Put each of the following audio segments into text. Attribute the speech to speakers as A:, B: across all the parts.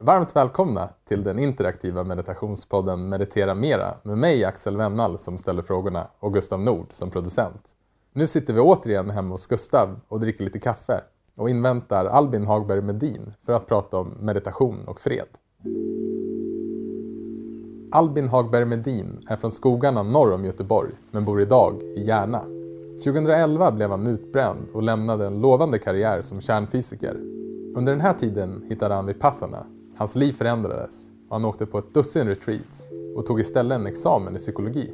A: Varmt välkomna till den interaktiva meditationspodden Meditera Mera med mig Axel Wennall som ställer frågorna och Gustav Nord som producent. Nu sitter vi återigen hemma hos Gustav och dricker lite kaffe och inväntar Albin Hagberg Medin för att prata om meditation och fred. Albin Hagberg Medin är från skogarna norr om Göteborg men bor idag i Järna. 2011 blev han utbränd och lämnade en lovande karriär som kärnfysiker. Under den här tiden hittade han Vipassana. Hans liv förändrades och han åkte på ett dussin retreats och tog istället en examen i psykologi.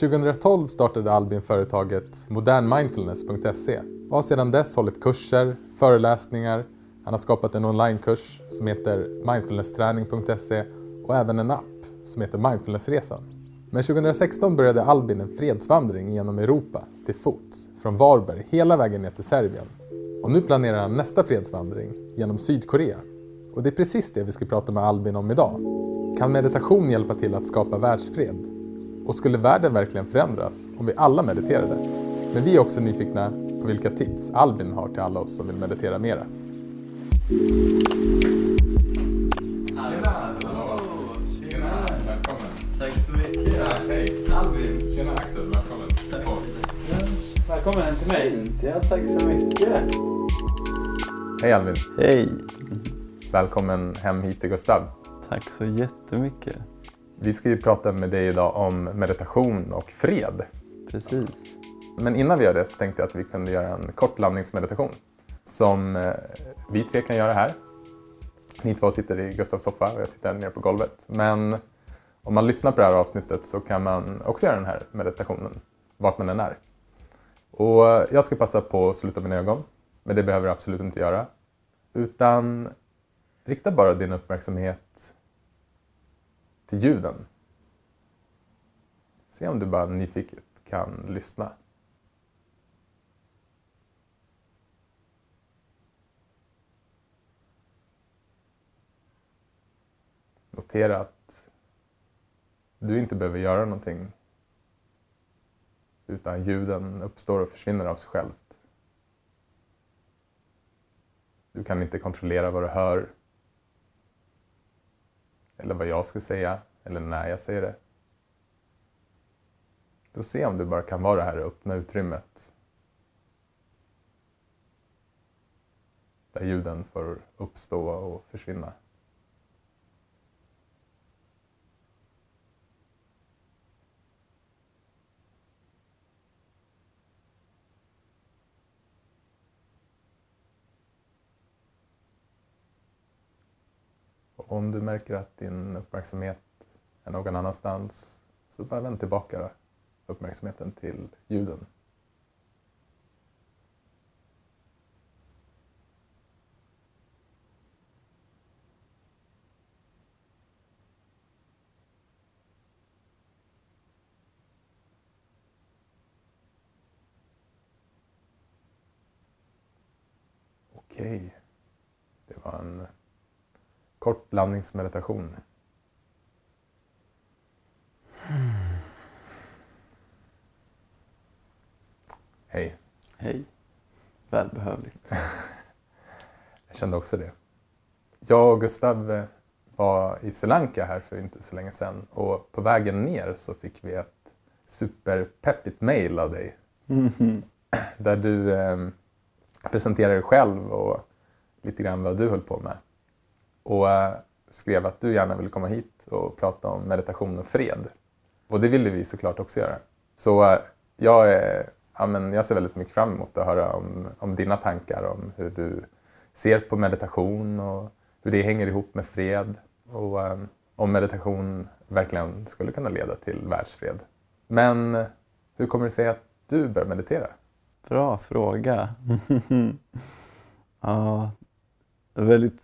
A: 2012 startade Albin företaget modernmindfulness.se och har sedan dess hållit kurser, föreläsningar, han har skapat en onlinekurs som heter mindfulnessträning.se och även en app som heter Mindfulnessresan. Men 2016 började Albin en fredsvandring genom Europa till fots från Varberg hela vägen ner till Serbien. Och nu planerar han nästa fredsvandring genom Sydkorea. Och det är precis det vi ska prata med Albin om idag. Kan meditation hjälpa till att skapa världsfred? Och skulle världen verkligen förändras om vi alla mediterade? Men vi är också nyfikna på vilka tips Albin har till alla oss som vill meditera mera. Välkommen!
B: Tack så mycket.
A: Hej!
B: Albin.
A: Tjena Axel, välkommen!
B: Välkommen hem till mig. Ja tack så mycket.
A: Hej Albin!
B: Hej.
A: Välkommen hem hit till Gustav.
B: Tack så jättemycket.
A: Vi ska ju prata med dig idag om meditation och fred.
B: Precis.
A: Men innan vi gör det så tänkte jag att vi kunde göra en kort landningsmeditation som eh, vi tre kan göra här. Ni två sitter i Gustavs soffa och jag sitter nere på golvet. Men om man lyssnar på det här avsnittet så kan man också göra den här meditationen vart man än är. Och jag ska passa på att sluta mina ögon, men det behöver du absolut inte göra. Utan rikta bara din uppmärksamhet till ljuden. Se om du bara nyfiket kan lyssna. Notera att du inte behöver göra någonting utan ljuden uppstår och försvinner av sig självt. Du kan inte kontrollera vad du hör eller vad jag ska säga eller när jag säger det. Då se om du bara kan vara det här öppna utrymmet där ljuden får uppstå och försvinna. Om du märker att din uppmärksamhet är någon annanstans så bara vänd tillbaka uppmärksamheten till ljuden. Okej, det var en kort landningsmeditation. Hej.
B: Hej. Välbehövligt.
A: Jag kände också det. Jag och Gustav eh, var i Sri Lanka här för inte så länge sedan och på vägen ner så fick vi ett superpeppigt mail av dig.
B: Mhm.
A: Där du eh, presenterar dig själv och lite grann vad du höll på med. Och eh, skrev att du gärna ville komma hit och prata om meditation och fred. Och det ville vi såklart också göra. Så eh, jag, är, ja, men jag ser väldigt mycket fram emot att höra om, om dina tankar om hur du ser på meditation och hur det hänger ihop med fred och eh, om meditation verkligen skulle kunna leda till världsfred. Men hur kommer det sig att du börjar meditera?
B: Bra fråga. ja, väldigt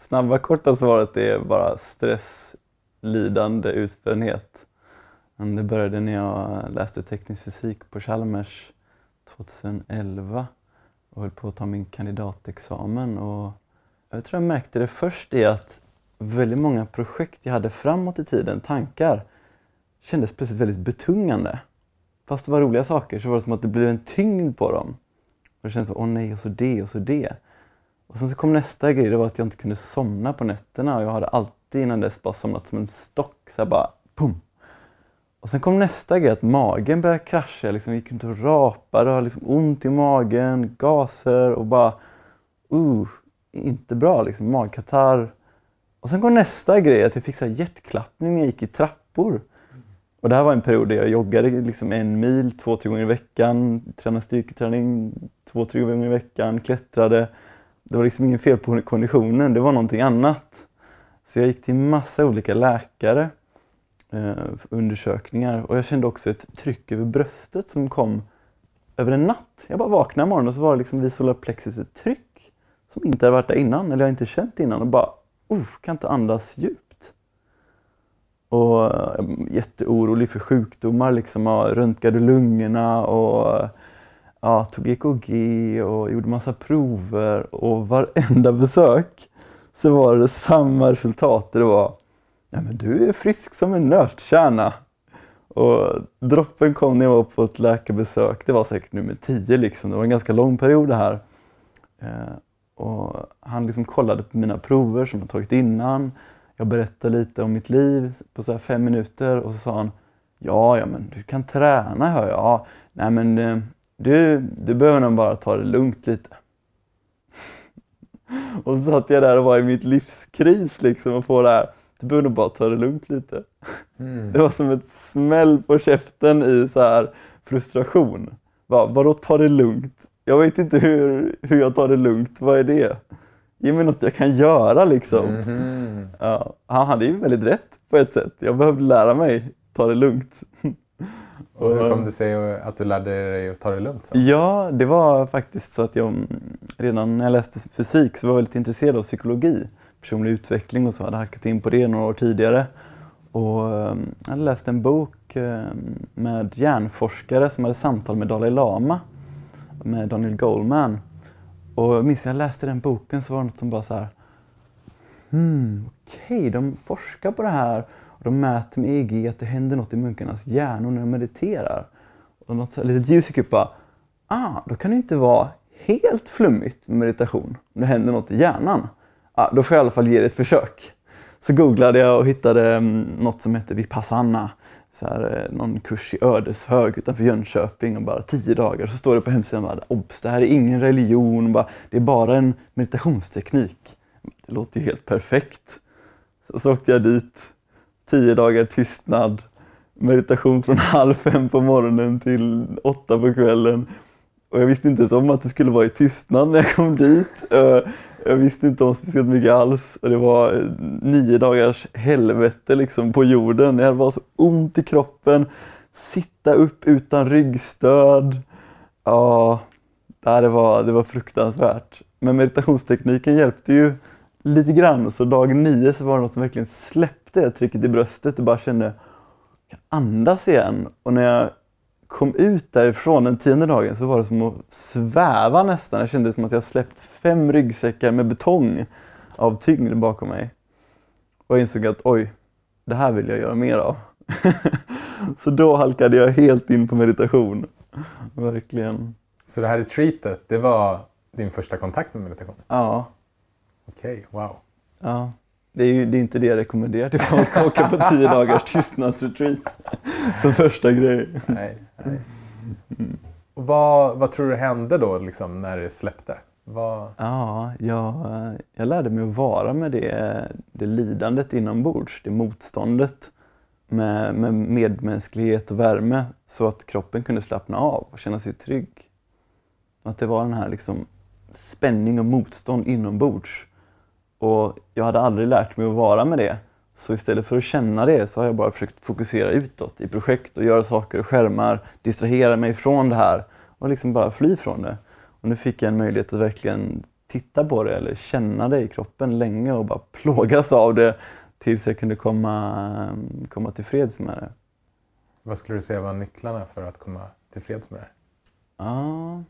B: snabba korta svaret är bara stress, lidande, utbrändhet. Men Det började när jag läste teknisk fysik på Chalmers 2011 och höll på att ta min kandidatexamen. Och jag tror jag märkte det först i att väldigt många projekt jag hade framåt i tiden, tankar, kändes plötsligt väldigt betungande. Fast det var roliga saker så var det som att det blev en tyngd på dem. Och det kändes som åh nej, och så det och så det. Och sen så kom nästa grej, det var att jag inte kunde somna på nätterna. Och jag hade alltid innan dess bara somnat som en stock. Så här bara, pum! Och sen kom nästa grej, att magen började krascha. Jag liksom gick runt och rapade och hade liksom ont i magen, gaser och bara... Uh, inte bra liksom. Magkatarr. Och sen kom nästa grej, att jag fick så här hjärtklappning när jag gick i trappor. Och det här var en period där jag joggade liksom en mil två, tre gånger i veckan, tränade styrketräning två, tre gånger i veckan, klättrade. Det var liksom inget fel på konditionen, det var någonting annat. Så jag gick till massa olika läkare, eh, undersökningar och jag kände också ett tryck över bröstet som kom över en natt. Jag bara vaknade en morgon och så var det liksom vid plexus ett tryck som inte hade varit där innan, eller jag inte känt innan och bara, uff, kan inte andas djupt. Och jag jätteorolig för sjukdomar, liksom, och röntgade lungorna och ja, tog EKG och gjorde massa prover och varenda besök så var det samma resultat. Det var, ja men du är frisk som en nötkärna. Och droppen kom när jag var på ett läkarbesök. Det var säkert nummer tio liksom. Det var en ganska lång period det här. Eh, och han liksom kollade på mina prover som jag tagit innan. Jag berättade lite om mitt liv på så fem minuter och så sa han Ja, ja men du kan träna hör jag. Ja, nej men eh, du, du behöver nog bara ta det lugnt lite. och så satt jag där och var i mitt livskris liksom och få det här. Du behöver nog bara ta det lugnt lite. Mm. Det var som ett smäll på käften i så här frustration. Va, vadå ta det lugnt? Jag vet inte hur, hur jag tar det lugnt. Vad är det? Ge mig något jag kan göra liksom. Mm. Ja, han hade ju väldigt rätt på ett sätt. Jag behövde lära mig ta det lugnt.
A: Och hur kom det sig att du lärde dig att ta det lugnt? Så?
B: Ja, det var faktiskt så att jag redan när jag läste fysik så var jag väldigt intresserad av psykologi. Personlig utveckling och så. Jag hade halkat in på det några år tidigare. Och ehm, jag hade läst en bok ehm, med hjärnforskare som hade samtal med Dalai Lama. Med Daniel Goleman. Och jag minns när jag läste den boken så var det något som bara så här. Hmm, okej, okay, de forskar på det här och de mäter med EEG att det händer något i munkarnas hjärnor när de mediterar. Och något så här, litet ljus gick upp bara, ah, då kan det inte vara helt flummigt med meditation. Om det händer något i hjärnan. Ah, då får jag i alla fall ge det ett försök. Så googlade jag och hittade um, något som hette Vipassana så här, eh, någon kurs i Ödeshög utanför Jönköping och bara tio dagar. Så står det på hemsidan bara, obs, det här är ingen religion, bara, det är bara en meditationsteknik. Det låter ju helt perfekt. Så, så åkte jag dit, tio dagar tystnad, meditation från halv fem på morgonen till åtta på kvällen. Och jag visste inte ens om att det skulle vara i tystnad när jag kom dit. Eh, jag visste inte om speciellt mycket alls. Och det var eh, nio dagars helvete liksom på jorden. Jag hade så ont i kroppen. Sitta upp utan ryggstöd. Ja, det var, det var fruktansvärt. Men meditationstekniken hjälpte ju lite grann. Så dag nio så var det något som verkligen släppte trycket i bröstet och bara kände jag kan andas igen. Och när jag kom ut därifrån den tionde dagen så var det som att sväva nästan. Jag kände som att jag släppt fem ryggsäckar med betong av tyngd bakom mig. Och jag insåg att oj, det här vill jag göra mer av. så då halkade jag helt in på meditation. Verkligen.
A: Så det här retreatet, det var din första kontakt med meditation?
B: Ja.
A: Okej, okay, wow.
B: Ja. Det är ju det är inte det jag rekommenderar till folk att åka på tio dagars tystnadsretreat som första grej.
A: Nej, nej. Mm. Vad, vad tror du hände då liksom, när det släppte? Vad...
B: Ja, jag, jag lärde mig att vara med det, det lidandet inombords, det motståndet med, med medmänsklighet och värme så att kroppen kunde slappna av och känna sig trygg. Att det var den här liksom spänning och motstånd inombords och jag hade aldrig lärt mig att vara med det. Så istället för att känna det så har jag bara försökt fokusera utåt i projekt och göra saker och skärmar, distrahera mig från det här och liksom bara fly från det. Och nu fick jag en möjlighet att verkligen titta på det eller känna det i kroppen länge och bara plågas av det tills jag kunde komma, komma till freds med det.
A: Vad skulle du säga var nycklarna för att komma till freds med det?
B: Ja,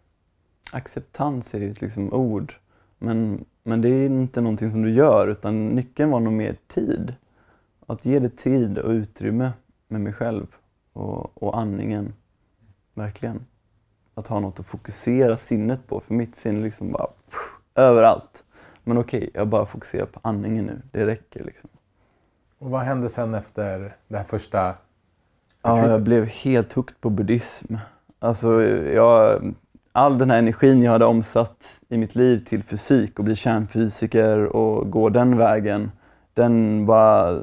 B: acceptans är ju liksom ord. Men, men det är inte någonting som du gör utan nyckeln var nog mer tid. Att ge det tid och utrymme med mig själv och, och andningen. Verkligen. Att ha något att fokusera sinnet på. För mitt sinne liksom bara pff, överallt. Men okej, okay, jag bara fokuserar på andningen nu. Det räcker liksom.
A: Och vad hände sen efter det här första
B: Ja, jag blev helt hooked på buddhism. Alltså, jag, all den här energin jag hade omsatt i mitt liv till fysik och bli kärnfysiker och gå den vägen, den bara...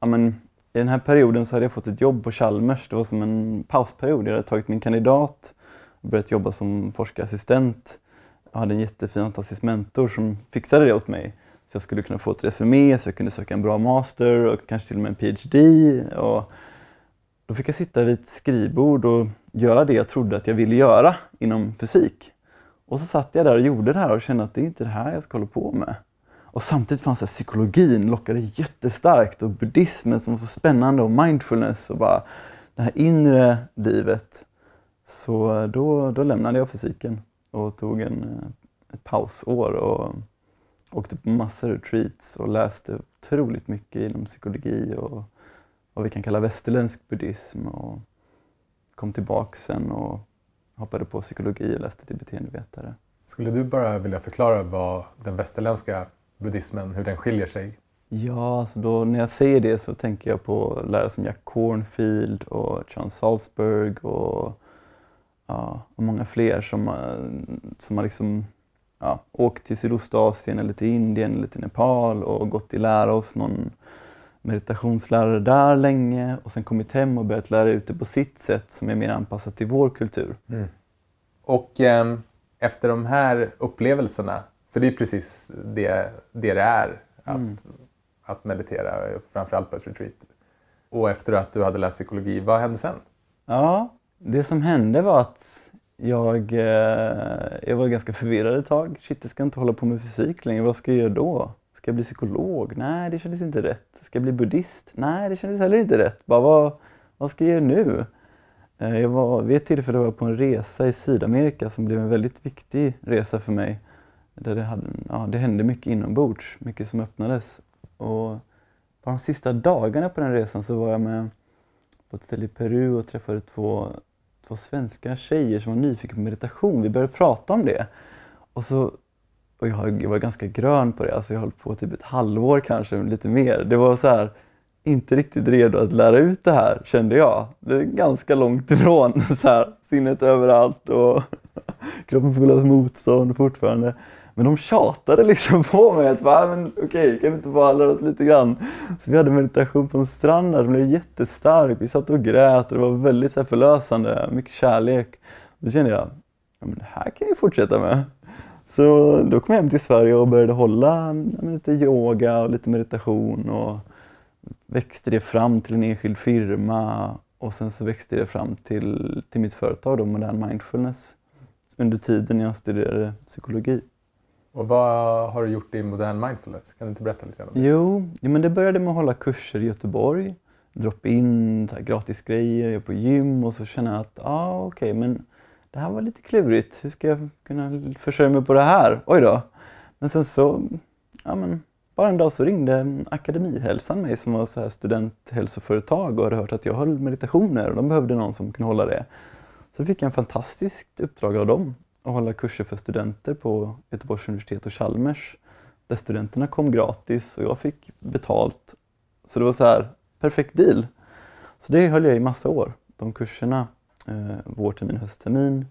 B: Ja, men, I den här perioden så hade jag fått ett jobb på Chalmers. Det var som en pausperiod. Jag hade tagit min kandidat och börjat jobba som forskarassistent. Jag hade en jättefin fantastisk mentor som fixade det åt mig. Så jag skulle kunna få ett resumé, så jag kunde söka en bra master och kanske till och med en PhD. Och då fick jag sitta vid ett skrivbord och göra det jag trodde att jag ville göra inom fysik. Och så satt jag där och gjorde det här och kände att det är inte det här jag ska hålla på med. Och samtidigt fanns det psykologin lockade jättestarkt och buddhismen som var så spännande och mindfulness och bara det här inre livet. Så då, då lämnade jag fysiken och tog en, eh, ett pausår och åkte på massor av retreats och läste otroligt mycket inom psykologi och vad vi kan kalla västerländsk buddhism och kom tillbaka sen och hoppade på psykologi och läste till beteendevetare.
A: Skulle du bara vilja förklara vad den västerländska buddhismen, hur den skiljer sig?
B: Ja, alltså då, när jag säger det så tänker jag på lärare som Jack Cornfield och John Salzburg och, ja, och många fler som, som har liksom, ja, åkt till Sydostasien eller till Indien eller till Nepal och gått i lära hos någon meditationslärare där länge och sen kommit hem och börjat lära ut det på sitt sätt som är mer anpassat till vår kultur. Mm.
A: Och eh, efter de här upplevelserna, för det är precis det det, det är att, mm. att meditera, framförallt på ett retreat. Och efter att du hade läst psykologi, vad hände sen?
B: Ja, det som hände var att jag, eh, jag var ganska förvirrad ett tag. Shit, jag ska inte hålla på med fysik längre. Vad ska jag göra då? Ska jag bli psykolog? Nej, det kändes inte rätt. Ska jag bli buddhist? Nej, det kändes heller inte rätt. Bara, vad, vad ska jag göra nu? Eh, jag var, vid ett tillfälle var jag på en resa i Sydamerika som blev en väldigt viktig resa för mig. Där det, hade, ja, det hände mycket inombords, mycket som öppnades. Och på de sista dagarna på den resan så var jag med på ett ställe i Peru och träffade två, två svenska tjejer som var nyfikna på meditation. Vi började prata om det. Och så och jag var ganska grön på det, alltså jag höll på typ ett halvår kanske, lite mer. Det var så här, inte riktigt redo att lära ut det här kände jag. Det är ganska långt ifrån, så här, sinnet överallt och kroppen full av motstånd fortfarande. Men de tjatade liksom på mig att men okej, kan vi inte bara lära oss lite grann? Så vi hade meditation på en strand där som blev jättestark. Vi satt och grät och det var väldigt så här, förlösande, mycket kärlek. Då kände jag, ja, men det här kan jag fortsätta med. Så då kom jag hem till Sverige och började hålla lite yoga och lite meditation och växte det fram till en enskild firma och sen så växte det fram till, till mitt företag då, Modern Mindfulness under tiden jag studerade psykologi.
A: Och vad har du gjort i Modern Mindfulness? Kan du inte berätta lite grann om
B: det? Jo, men det började med att hålla kurser i Göteborg, droppa in gratis grejer, på gym och så känna jag att ah, okej, okay, men det här var lite klurigt. Hur ska jag kunna försörja mig på det här? Oj då. Men sen så, ja men, bara en dag så ringde Akademihälsan mig som var så här studenthälsoföretag och hade hört att jag höll meditationer och de behövde någon som kunde hålla det. Så fick jag en fantastiskt uppdrag av dem att hålla kurser för studenter på Göteborgs universitet och Chalmers. Där studenterna kom gratis och jag fick betalt. Så det var så här, perfekt deal. Så det höll jag i massa år, de kurserna eh, vårtermin, hösttermin.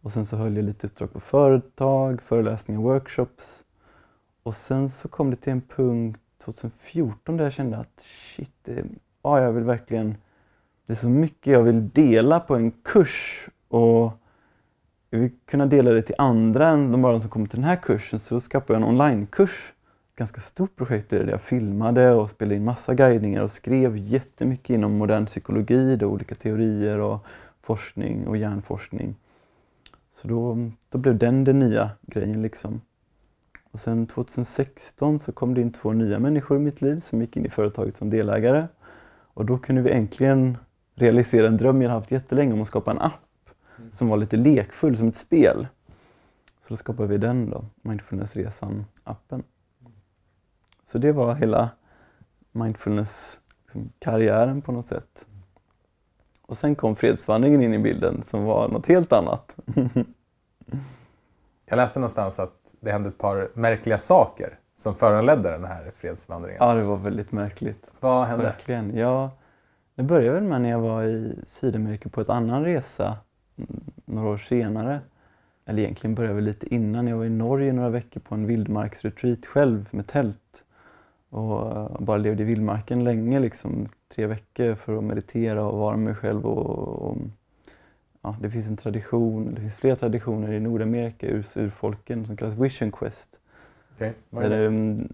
B: Och sen så höll jag lite uppdrag på företag, föreläsningar, workshops. Och sen så kom det till en punkt 2014 där jag kände att shit, det, ja, jag vill verkligen, det är så mycket jag vill dela på en kurs och jag vill kunna dela det till andra än de bara som kommer till den här kursen. Så då skapade jag en onlinekurs. Ganska stort projekt blev det. Jag filmade och spelade in massa guidningar och skrev jättemycket inom modern psykologi, då, olika teorier och forskning och hjärnforskning. Så då, då blev den den nya grejen liksom. Och sen 2016 så kom det in två nya människor i mitt liv som gick in i företaget som delägare. Och då kunde vi äntligen realisera en dröm jag haft jättelänge om att skapa en app mm. som var lite lekfull, som ett spel. Så då skapade vi den då, Mindfulnessresan-appen. Så det var hela mindfulness-karriären liksom, på något sätt. Och sen kom fredsvandringen in i bilden som var något helt annat.
A: Jag läste någonstans att det hände ett par märkliga saker som föranledde den här fredsvandringen.
B: Ja, det var väldigt märkligt.
A: Vad hände?
B: Verkligen. Ja, det började väl med när jag var i Sydamerika på ett annan resa mm, några år senare. Eller egentligen började väl lite innan. Jag var i Norge några veckor på en vildmarksretreat själv med tält. Och eh, bara levde i vildmarken länge, liksom tre veckor för att meditera och vara med mig själv. Och, och ja, det finns en tradition, det finns flera traditioner i Nordamerika, ur, urfolken, som kallas Vision Quest.
A: Okay.
B: Där det, mm,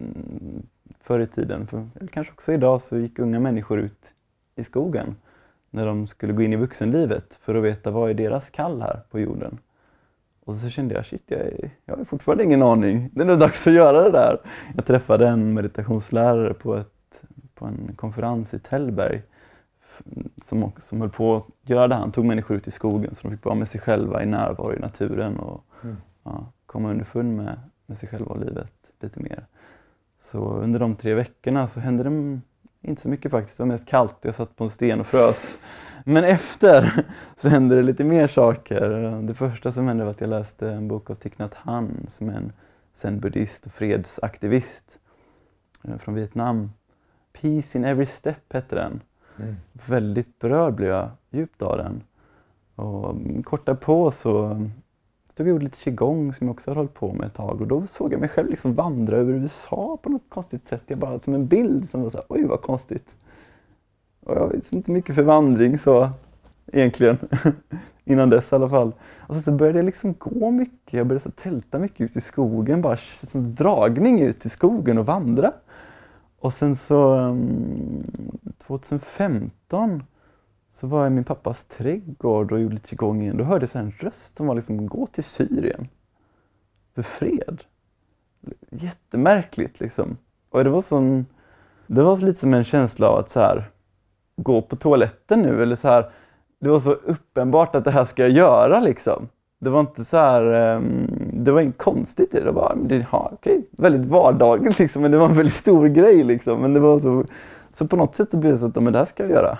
B: förr i tiden, för, eller kanske också idag, så gick unga människor ut i skogen när de skulle gå in i vuxenlivet för att veta vad är deras kall här på jorden. Och så kände jag, shit, jag, är, jag har fortfarande ingen aning. Det är nog dags att göra det där. Jag träffade en meditationslärare på, ett, på en konferens i Tällberg som, som höll på att göra det. Han tog människor ut i skogen så de fick vara med sig själva i närvaro i naturen och mm. ja, komma underfund med, med sig själva och livet lite mer. Så under de tre veckorna så hände det inte så mycket faktiskt. Det var mest kallt jag satt på en sten och frös. Men efter så hände det lite mer saker. Det första som hände var att jag läste en bok av Thich Nhat Hanh som är en zen-buddhist och fredsaktivist eh, från Vietnam. Peace in every step hette den. Mm. Väldigt berörd blev jag djupt av den. Och kort därpå så stod jag och gjorde lite qigong som jag också har hållit på med ett tag och då såg jag mig själv liksom vandra över USA på något konstigt sätt. Jag bara som en bild som var så här, oj vad konstigt. Och jag vet inte mycket för vandring så egentligen. Innan dess i alla fall. Och sen så började jag liksom gå mycket. Jag började så tälta mycket ut i skogen. Bara som dragning ut i skogen och vandra. Och sen så mm, 2015 så var jag i min pappas trädgård och gjorde lite qigong igen. Då hörde jag en röst som var liksom, gå till Syrien. För fred. Jättemärkligt liksom. Och det var sån, det var så lite som en känsla av att så här, gå på toaletten nu eller så här. Det var så uppenbart att det här ska jag göra liksom. Det var inte så här, um, det var inget konstigt i det. Det var det, ja, okay, väldigt vardagligt liksom, men det var en väldigt stor grej liksom. Men det var så, så på något sätt så blev det så att, men det här ska jag göra.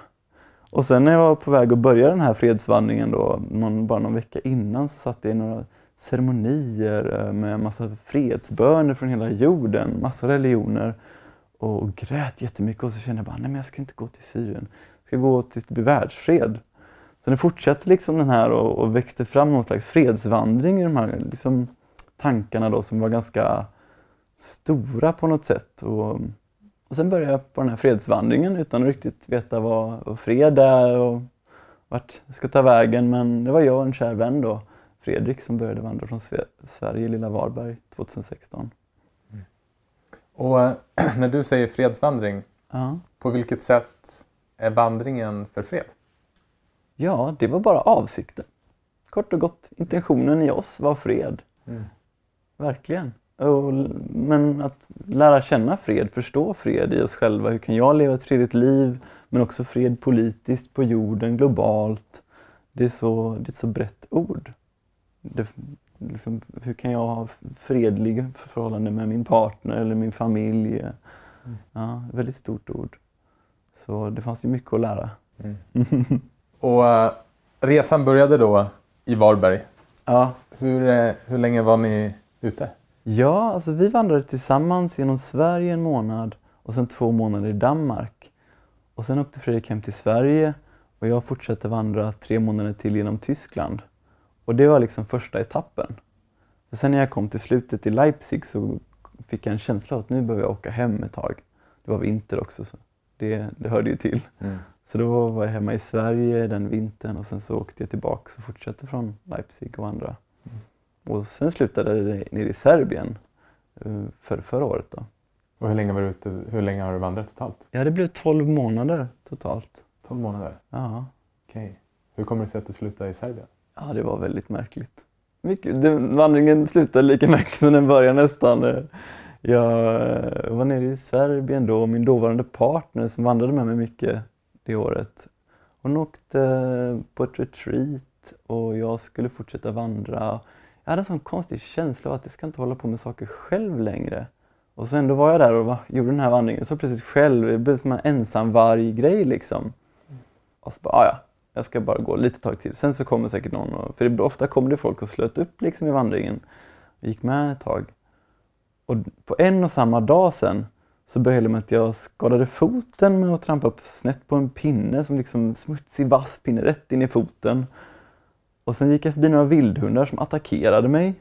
B: Och sen när jag var på väg att börja den här fredsvandringen då, någon, bara någon vecka innan så satt jag i några ceremonier eh, med massa fredsböner från hela jorden, massa religioner och grät jättemycket och så kände jag bara, nej men jag ska inte gå till Syrien, jag ska gå till det blir världsfred. Så det fortsatte liksom den här och, och, växte fram någon slags fredsvandring i de här liksom, tankarna då som var ganska stora på något sätt. Och, och sen började jag på den här fredsvandringen utan att riktigt veta vad, vad fred är och vart jag ska ta vägen. Men det var jag och en kär vän då, Fredrik, som började vandra från Sverige, lilla Varberg, 2016.
A: Och när du säger fredsvandring, ja. på vilket sätt är vandringen för fred?
B: Ja, det var bara avsikten. Kort och gott, intentionen i oss var fred. Mm. Verkligen. Och, men att lära känna fred, förstå fred i oss själva. Hur kan jag leva ett fredligt liv? Men också fred politiskt, på jorden, globalt. Det är så, det är ett så brett ord. Det, liksom, hur kan jag ha fredliga förhållanden med min partner eller min familj? Mm. Ja, väldigt stort ord. Så det fanns ju mycket att lära. Mm.
A: Och uh, resan började då i Varberg.
B: Ja.
A: Hur, uh, hur länge var ni ute?
B: Ja, alltså vi vandrade tillsammans genom Sverige en månad och sen två månader i Danmark. Och sen åkte Fredrik hem till Sverige och jag fortsatte vandra tre månader till genom Tyskland. Och det var liksom första etappen. För sen när jag kom till slutet i Leipzig så fick jag en känsla att nu behöver jag åka hem ett tag. Det var vinter också, så det, det hörde ju till. Mm. Så då var jag hemma i Sverige den vintern och sen så åkte jag tillbaka och fortsatte från Leipzig och andra. Mm. Och sen slutade det nere i Serbien eh, för, förra året. Då.
A: Och hur länge, var du ute, hur länge har du vandrat totalt?
B: Ja, det blev 12 månader totalt.
A: 12 månader?
B: Ja.
A: Okej. Okay. Hur kommer det sig att du slutade i Serbien?
B: Ja, det var väldigt märkligt. Mycket, den, vandringen slutade lika märkligt som den började nästan. Jag var nere i Serbien då och min dåvarande partner som vandrade med mig mycket det året. Hon åkte på ett retreat och jag skulle fortsätta vandra. Jag hade en sån konstig känsla av att jag ska inte hålla på med saker själv längre. Och så ändå var jag där och var, gjorde den här vandringen så plötsligt själv. Det blev som en ensamvarg-grej liksom. Och så bara, ah, ja, jag ska bara gå lite tag till. Sen så kommer säkert någon, och, för ofta kommer det folk och slöt upp liksom i vandringen. och gick med ett tag. Och på en och samma dag sen så började det med att jag skadade foten med att trampa upp snett på en pinne som liksom smutsig vass pinne rätt in i foten. Och sen gick jag förbi några vildhundar som attackerade mig.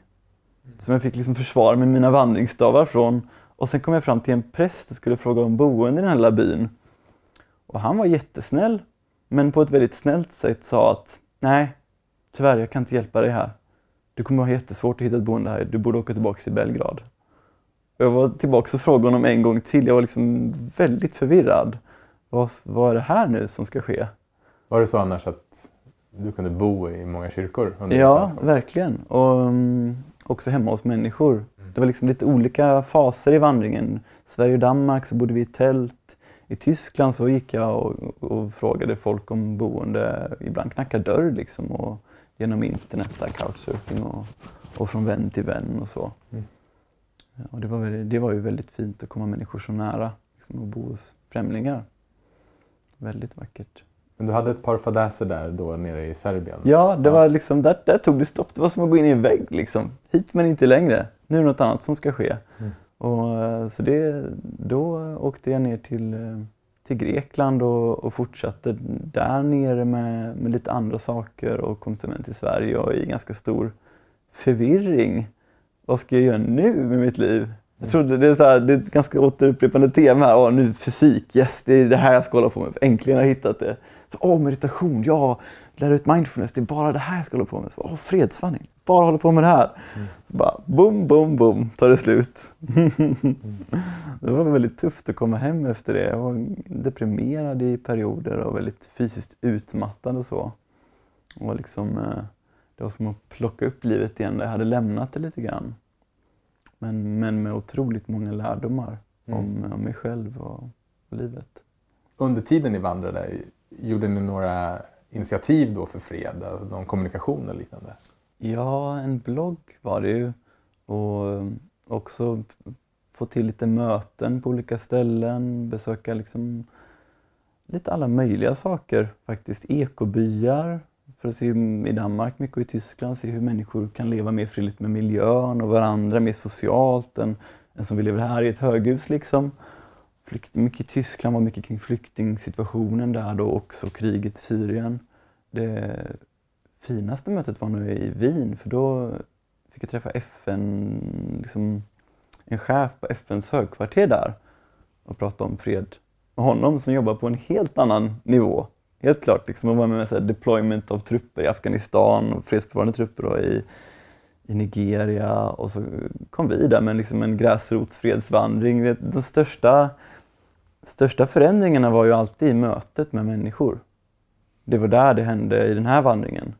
B: Som jag fick liksom försvara med mina vandringsstavar från. Och sen kom jag fram till en präst och skulle fråga om boende i den här lilla byn. Och han var jättesnäll, men på ett väldigt snällt sätt sa att nej, tyvärr, jag kan inte hjälpa dig här. Du kommer ha jättesvårt att hitta ett boende här. Du borde åka tillbaka till Belgrad. Jag var tillbaka och frågade honom en gång till. Jag var liksom väldigt förvirrad. Vad, vad är det här nu som ska ske?
A: Var det så annars att du kunde bo i många kyrkor under
B: Ja, verkligen. Och um, också hemma hos människor. Mm. Det var liksom lite olika faser i vandringen. Sverige och Danmark så bodde vi i tält. I Tyskland så gick jag och, och frågade folk om boende. Ibland knackade dörr liksom. Och genom internet, där, couchsurfing och, och från vän till vän och så. Mm. Och det, var väldigt, det var ju väldigt fint att komma människor så nära liksom, och bo hos främlingar. Väldigt vackert.
A: Men du hade ett par fadäser där då nere i Serbien?
B: Ja, det var liksom, där, där tog det stopp. Det var som att gå in i en vägg. Liksom. Hit men inte längre. Nu är det något annat som ska ske. Mm. Och, eh, så det, då åkte jag ner till, eh, till Grekland och, och fortsatte där nere med, med lite andra saker och kom sen till Sverige och i ganska stor förvirring. Vad ska jag göra nu med mitt liv? Jag trodde det är, så här, det är ett ganska återupprepande tema här. Åh, nu fysik, yes, det är det här jag ska hålla på med. Äntligen har jag hittat det. Så, åh, meditation, ja, lära ut mindfulness, det är bara det här jag ska hålla på med. Så, åh, fredsvandring, bara hålla på med det här. Mm. Så bara boom, boom, boom, tar det slut. mm. Det var väldigt tufft att komma hem efter det. Jag var deprimerad i perioder och väldigt fysiskt utmattad och så. Och liksom, eh, det var som att plocka upp livet igen. Jag hade lämnat det lite grann. Men, men med otroligt många lärdomar mm. om, om mig själv och, och livet.
A: Under tiden ni vandrade, gjorde ni några initiativ då för fred? Någon kommunikation eller liknande?
B: Ja, en blogg var det ju. Och också få till lite möten på olika ställen, besöka liksom lite alla möjliga saker faktiskt. Ekobyar för att se i Danmark, mycket och i Tyskland, se hur människor kan leva mer fredligt med miljön och varandra, mer socialt än, än som vi lever här i ett höghus. Liksom. Flykt, mycket i Tyskland var mycket kring flyktingsituationen där då också, kriget i Syrien. Det finaste mötet var nu i Wien för då fick jag träffa FN, liksom, en chef på FNs högkvarter där och prata om fred med honom som jobbar på en helt annan nivå helt klart. Liksom, att vara med med deployment av trupper i Afghanistan och fredsbevarande trupper då, i, i Nigeria. Och så kom vi där med liksom en gräsrotsfredsvandring. De största, största förändringarna var ju alltid i mötet med människor. Det var där det hände i den här vandringen.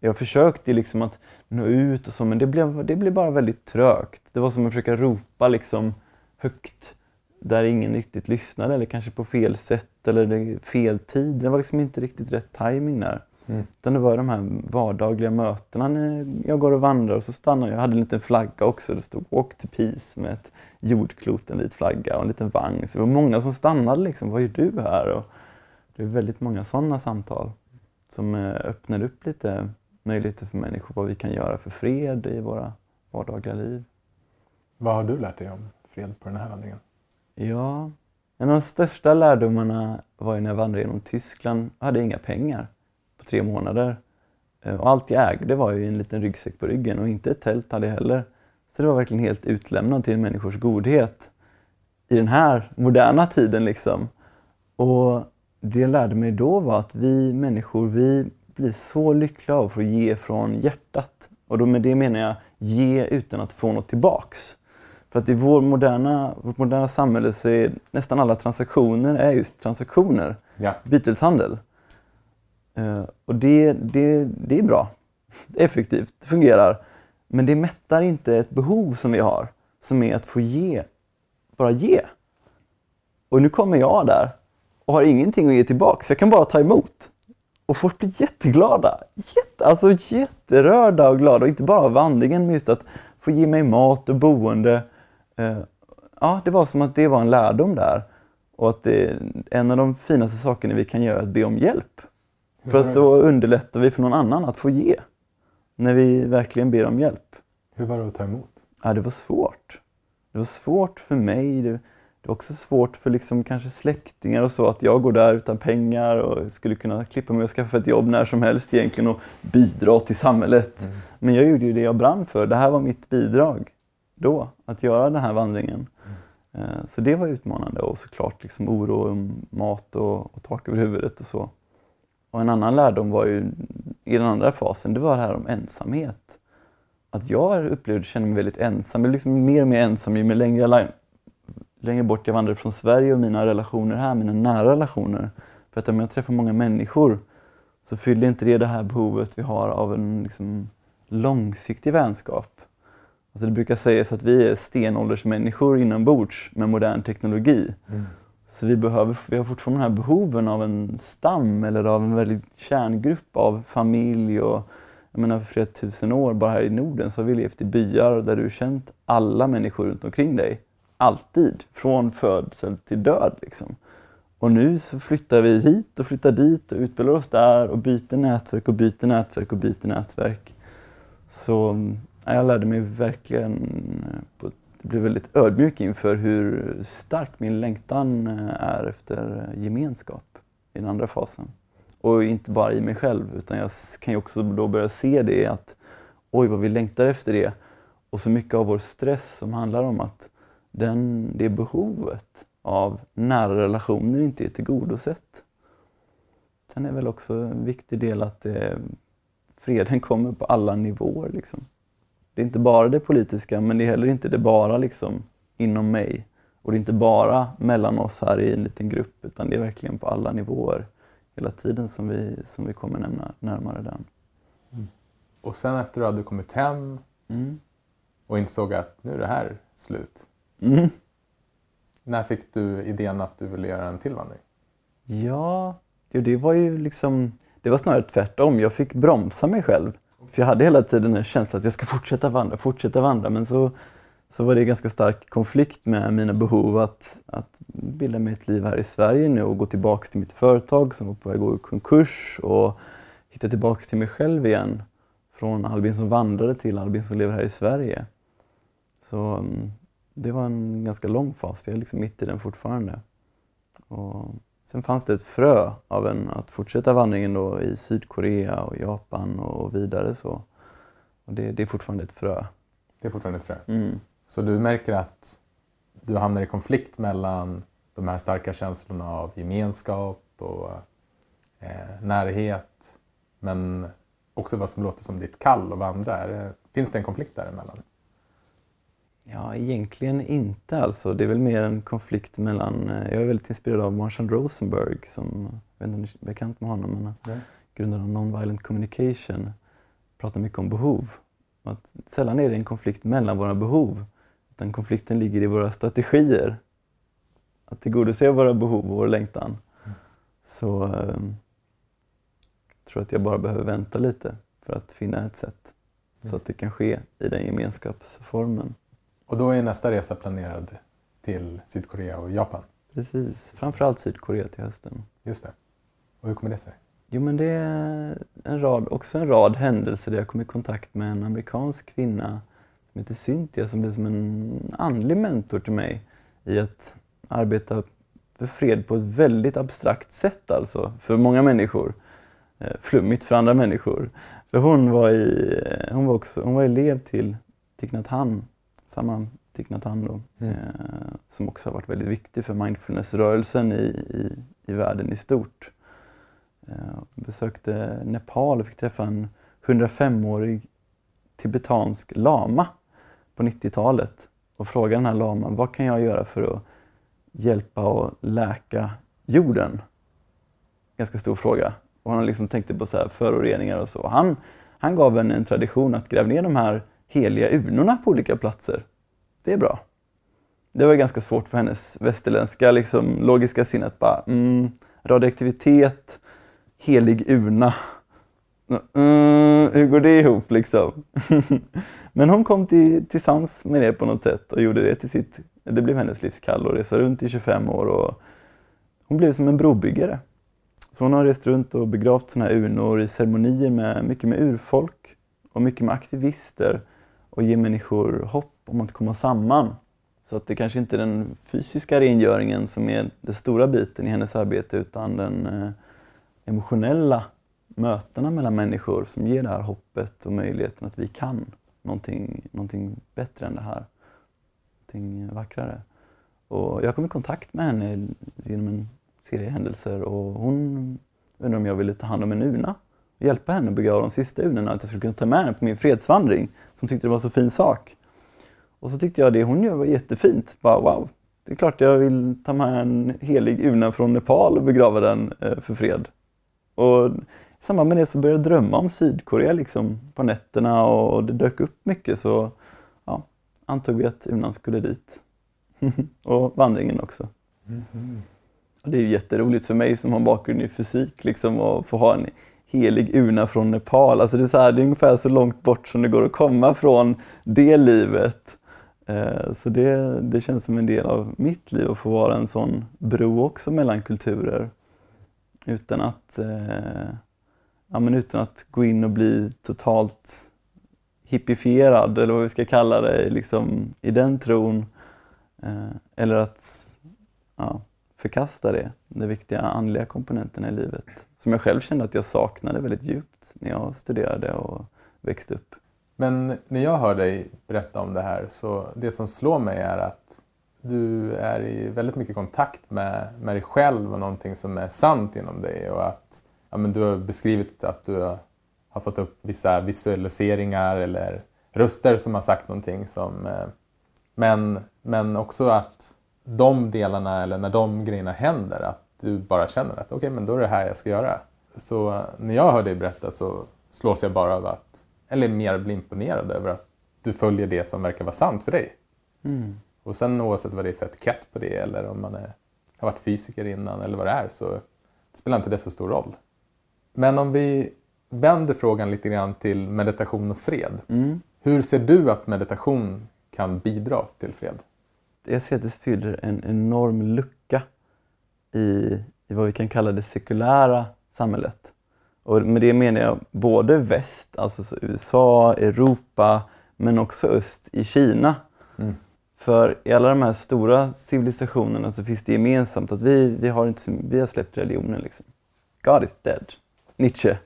B: Jag försökte liksom att nå ut och så, men det blev, det blev bara väldigt trögt. Det var som att försöka ropa liksom högt där ingen riktigt lyssnade eller kanske på fel sätt eller fel tid. Det var liksom inte riktigt rätt timing där. Mm. Utan det var de här vardagliga mötena när jag går och vandrar och så stannar jag. Jag hade en liten flagga också. Det stod Walk to Peace med ett jordklot, en vit flagga och en liten vagn. Så det var många som stannade liksom. Vad gör du här? Och det är väldigt många sådana samtal som eh, öppnar upp lite möjligheter för människor vad vi kan göra för fred i våra vardagliga liv.
A: Vad har du lärt dig om fred på den här vandringen?
B: Ja, en av de största lärdomarna var ju när jag vandrade genom Tyskland. Jag hade inga pengar på tre månader. Eh, och allt jag ägde var ju en liten ryggsäck på ryggen och inte ett tält hade jag heller. Så det var verkligen helt utlämnad till människors godhet i den här moderna tiden. liksom. Och det jag lärde mig då var att vi människor, vi blir så lyckliga av att få ge från hjärtat. Och då med det menar jag ge utan att få något tillbaks. För att i vår moderna, vårt moderna samhälle så är nästan alla transaktioner är just transaktioner. Ja. Byteshandel. Uh, och det, det, det är bra. Det är effektivt, det fungerar. Men det mättar inte ett behov som vi har, som är att få ge. Bara ge. Och nu kommer jag där och har ingenting att ge tillbaka, så jag kan bara ta emot. Och folk blir jätteglada. Jätte, alltså jätterörda och glada. Och inte bara av vandringen, men just att få ge mig mat och boende ja, det var som att det var en lärdom där. Och att det, en av de finaste sakerna vi kan göra är att be om hjälp. För att då underlättar vi för någon annan att få ge. När vi verkligen ber om hjälp.
A: Hur var det att ta emot?
B: Ja, det var svårt. Det var svårt för mig. Det, det var också svårt för liksom kanske släktingar och så att jag går där utan pengar och skulle kunna klippa mig och skaffa ett jobb när som helst egentligen och bidra till samhället. Mm. Men jag gjorde ju det jag brann för. Det här var mitt bidrag då, att göra den här vandringen. Mm. Eh, så det var utmanande och såklart liksom oro om mat och, och tak över huvudet och så. Och en annan lärdom var ju i den andra fasen, det var det här om ensamhet. Att jag upplevde, kände mig väldigt ensam. Jag blev liksom mer och mer ensam ju längre, längre bort jag vandrade från Sverige och mina relationer här, mina nära relationer. För att om jag träffar många människor så fyller inte det det här behovet vi har av en liksom, långsiktig vänskap. Alltså det brukar sägas att vi är stenåldersmänniskor inombords med modern teknologi. Mm. Så vi, behöver, vi har fortfarande de här behoven av en stam eller av en väldigt kärngrupp av familj. Och, jag menar för flera tusen år, bara här i Norden, så har vi levt i byar där du känt alla människor runt omkring dig. Alltid, från födsel till död. Liksom. Och nu så flyttar vi hit och flyttar dit och utbildar oss där och byter nätverk och byter nätverk och byter nätverk. Så jag lärde mig verkligen eh, på blev väldigt ödmjuk inför hur stark min längtan eh, är efter eh, gemenskap i den andra fasen. Och inte bara i mig själv, utan jag kan ju också då börja se det att oj, vad vi längtar efter det. Och så mycket av vår stress som handlar om att den, det behovet av nära relationer inte är tillgodosett. Sen är väl också en viktig del att det, freden kommer på alla nivåer. Liksom. Det är inte bara det politiska, men det är heller inte det bara liksom inom mig. Och det är inte bara mellan oss här i en liten grupp, utan det är verkligen på alla nivåer hela tiden som vi, som vi kommer nämna, närmare den.
A: Mm. Och sen efter att du hade kommit hem mm. och insåg att nu är det här slut. Mm. När fick du idén att du ville göra en tillvandring?
B: Ja, det var ju liksom, det var snarare tvärtom. Jag fick bromsa mig själv. För jag hade hela tiden en känsla att jag ska fortsätta vandra, fortsätta vandra. Men så, så var det ganska stark konflikt med mina behov att, att bilda mig ett liv här i Sverige nu och gå tillbaka till mitt företag som var på väg att gå i konkurs och hitta tillbaka till mig själv igen. Från Albin som vandrade till Albin som lever här i Sverige. Så mm, det var en ganska lång fas. Jag är liksom mitt i den fortfarande. Och Sen fanns det ett frö av en, att fortsätta vandringen då i Sydkorea och Japan och vidare. Så. Och det, det är fortfarande ett frö.
A: Det är fortfarande ett frö? Mm. Så du märker att du hamnar i konflikt mellan de här starka känslorna av gemenskap och eh, närhet men också vad som låter som ditt kall att vandra. Finns det en konflikt däremellan?
B: Ja, egentligen inte alltså. Det är väl mer en konflikt mellan... Eh, jag är väldigt inspirerad av Marshall Rosenberg som, jag vet inte om ni är bekant med honom, men grundaren av Nonviolent Communication. Pratar mycket om behov. Att sällan är det en konflikt mellan våra behov, utan konflikten ligger i våra strategier. Att tillgodose våra behov och vår längtan. Mm. Så eh, jag tror att jag bara behöver vänta lite för att finna ett sätt mm. så att det kan ske i den gemenskapsformen.
A: Och då är nästa resa planerad till Sydkorea och Japan?
B: Precis, framförallt Sydkorea till hösten.
A: Just det. Och hur kommer det sig?
B: Jo men det är en rad, också en rad händelser där jag kom i kontakt med en amerikansk kvinna som heter Cynthia som blev som en andlig mentor till mig i att arbeta för fred på ett väldigt abstrakt sätt alltså, för många människor. Eh, flummigt för andra människor. För hon var, i, hon var, också, hon var elev till Thich Nhat Hanh samma Thich Nhat Hanh då, mm. eh, som också har varit väldigt viktig för mindfulness-rörelsen i, i, i världen i stort. Eh, besökte Nepal och fick träffa en 105-årig tibetansk lama på 90-talet och fråga den här laman, vad kan jag göra för att hjälpa och läka jorden? Ganska stor fråga. Och han liksom tänkte på så föroreningar och så. Han, han gav en, en tradition att gräva ner de här heliga urnorna på olika platser. Det är bra. Det var ganska svårt för hennes västerländska liksom, logiska sinne att bara mm, radioaktivitet, helig urna. Mm, mm hur går det ihop liksom? Men hon kom till, till sans med det på något sätt och gjorde det till sitt, det blev hennes livskall och resa runt i 25 år och hon blev som en brobyggare. Så hon har rest runt och begravt sådana här urnor i ceremonier med mycket med urfolk och mycket med aktivister och ge människor hopp om att komma samman. Så att det kanske inte är den fysiska rengöringen som är den stora biten i hennes arbete utan den eh, emotionella mötena mellan människor som ger det här hoppet och möjligheten att vi kan någonting, någonting bättre än det här. Någonting vackrare. Och jag kom i kontakt med henne genom en serie händelser och hon undrade om jag ville ta hand om en urna hjälpa henne att begrava de sista unorna, att jag skulle kunna ta med henne på min fredsvandring. Hon tyckte det var en så fin sak. Och så tyckte jag det hon gör var jättefint. Bara wow, det är klart jag vill ta med en helig urna från Nepal och begrava den eh, för fred. Och i samband med det så började jag drömma om Sydkorea liksom på nätterna och det dök upp mycket så ja, antog vi att urnan skulle dit. och vandringen också. Mm -hmm. och det är ju jätteroligt för mig som har bakgrund i fysik liksom att få ha en helig urna från Nepal. Alltså det, är så här, det är ungefär så långt bort som det går att komma från det livet. Eh, så det, det känns som en del av mitt liv att få vara en sån bro också mellan kulturer. Utan att, eh, ja, men utan att gå in och bli totalt hippifierad eller vad vi ska kalla det, liksom, i den tron. Eh, eller att ja, förkasta det, den viktiga andliga komponenten i livet. Som jag själv kände att jag saknade väldigt djupt när jag studerade och växte upp.
A: Men när jag hör dig berätta om det här så det som slår mig är att du är i väldigt mycket kontakt med, med dig själv och någonting som är sant inom dig och att ja, men du har beskrivit att du har fått upp vissa visualiseringar eller röster som har sagt någonting som eh, men, men också att de delarna eller när de grejerna händer att du bara känner att okej okay, men då är det här jag ska göra. Så när jag hör dig berätta så slås jag bara av att eller mer bli imponerad över att du följer det som verkar vara sant för dig. Mm. Och sen oavsett vad det är för etikett på det eller om man är, har varit fysiker innan eller vad det är så det spelar inte det så stor roll. Men om vi vänder frågan lite grann till meditation och fred. Mm. Hur ser du att meditation kan bidra till fred?
B: Jag ser att det fyller en enorm lucka i, i vad vi kan kalla det sekulära samhället. Och med det menar jag både väst, alltså USA, Europa, men också öst i Kina. Mm. För i alla de här stora civilisationerna så finns det gemensamt att vi, vi, har, inte, vi har släppt religionen. Liksom. God is dead. Nietzsche.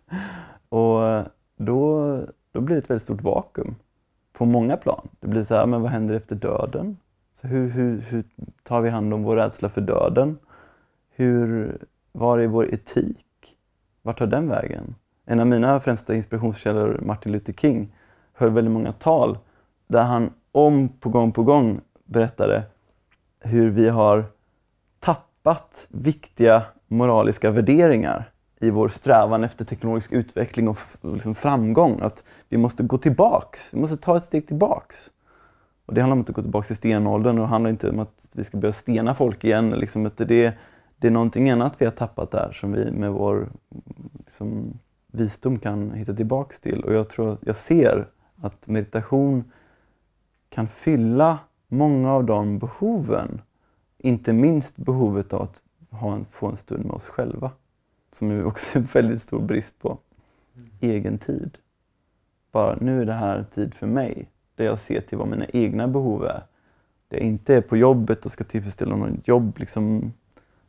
B: och då, då blir det ett väldigt stort vakuum på många plan. Det blir så här, men vad händer efter döden? Så hur, hur, hur tar vi hand om vår rädsla för döden? Hur, var är vår etik? Vart tar den vägen? En av mina främsta inspirationskällor, Martin Luther King, höll väldigt många tal där han om på gång på gång berättade hur vi har tappat viktiga moraliska värderingar i vår strävan efter teknologisk utveckling och liksom framgång. Att vi måste gå tillbaks, vi måste ta ett steg tillbaks. Och det handlar om att gå tillbaks till stenåldern och det handlar inte om att vi ska börja stena folk igen. Liksom, det, det är någonting annat vi har tappat där som vi med vår liksom, visdom kan hitta tillbaks till. Och jag tror, jag ser att meditation kan fylla många av de behoven. Inte minst behovet av att ha en, få en stund med oss själva. Som är också en väldigt stor brist på. Mm. Egen tid. Bara, nu är det här tid för mig. Där jag ser till vad mina egna behov är. Där jag inte är på jobbet och ska tillfredsställa något jobb, liksom,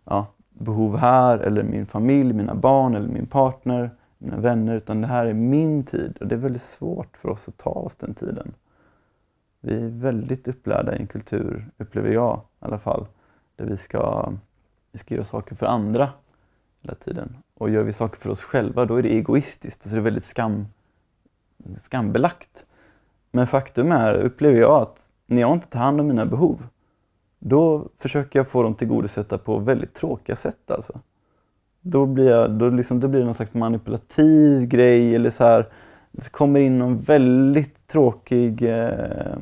B: ja, behov här eller min familj, mina barn eller min partner, mina vänner. Utan det här är min tid och det är väldigt svårt för oss att ta oss den tiden. Vi är väldigt upplärda i en kultur, upplever jag i alla fall, där vi ska, vi ska göra saker för andra hela tiden. Och gör vi saker för oss själva, då är det egoistiskt och så är det väldigt skam, skambelagt. Men faktum är, upplever jag, att när jag inte tar hand om mina behov, då försöker jag få dem tillgodosedda på väldigt tråkiga sätt. Alltså. Då, blir jag, då, liksom, då blir det någon slags manipulativ grej eller så här, det kommer in någon väldigt tråkig eh,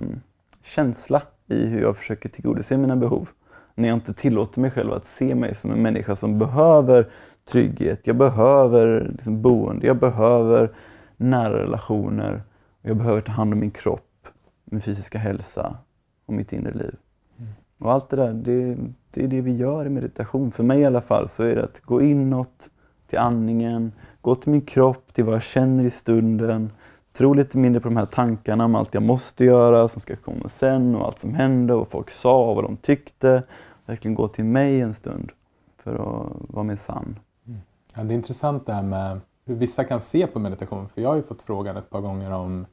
B: känsla i hur jag försöker tillgodose mina behov. När jag inte tillåter mig själv att se mig som en människa som behöver trygghet, jag behöver liksom, boende, jag behöver nära relationer, jag behöver ta hand om min kropp, min fysiska hälsa och mitt inre liv. Och allt det där, det, det, är det vi gör i meditation. För mig i alla fall så är det att gå inåt till andningen, gå till min kropp, till vad jag känner i stunden, tror lite mindre på de här tankarna om allt jag måste göra, som ska komma sen och allt som hände och vad folk sa och vad de tyckte. Verkligen gå till mig en stund för att vara mer sann.
A: Mm. Ja, det är intressant det här med hur vissa kan se på meditation. För jag har ju fått frågan ett par gånger om,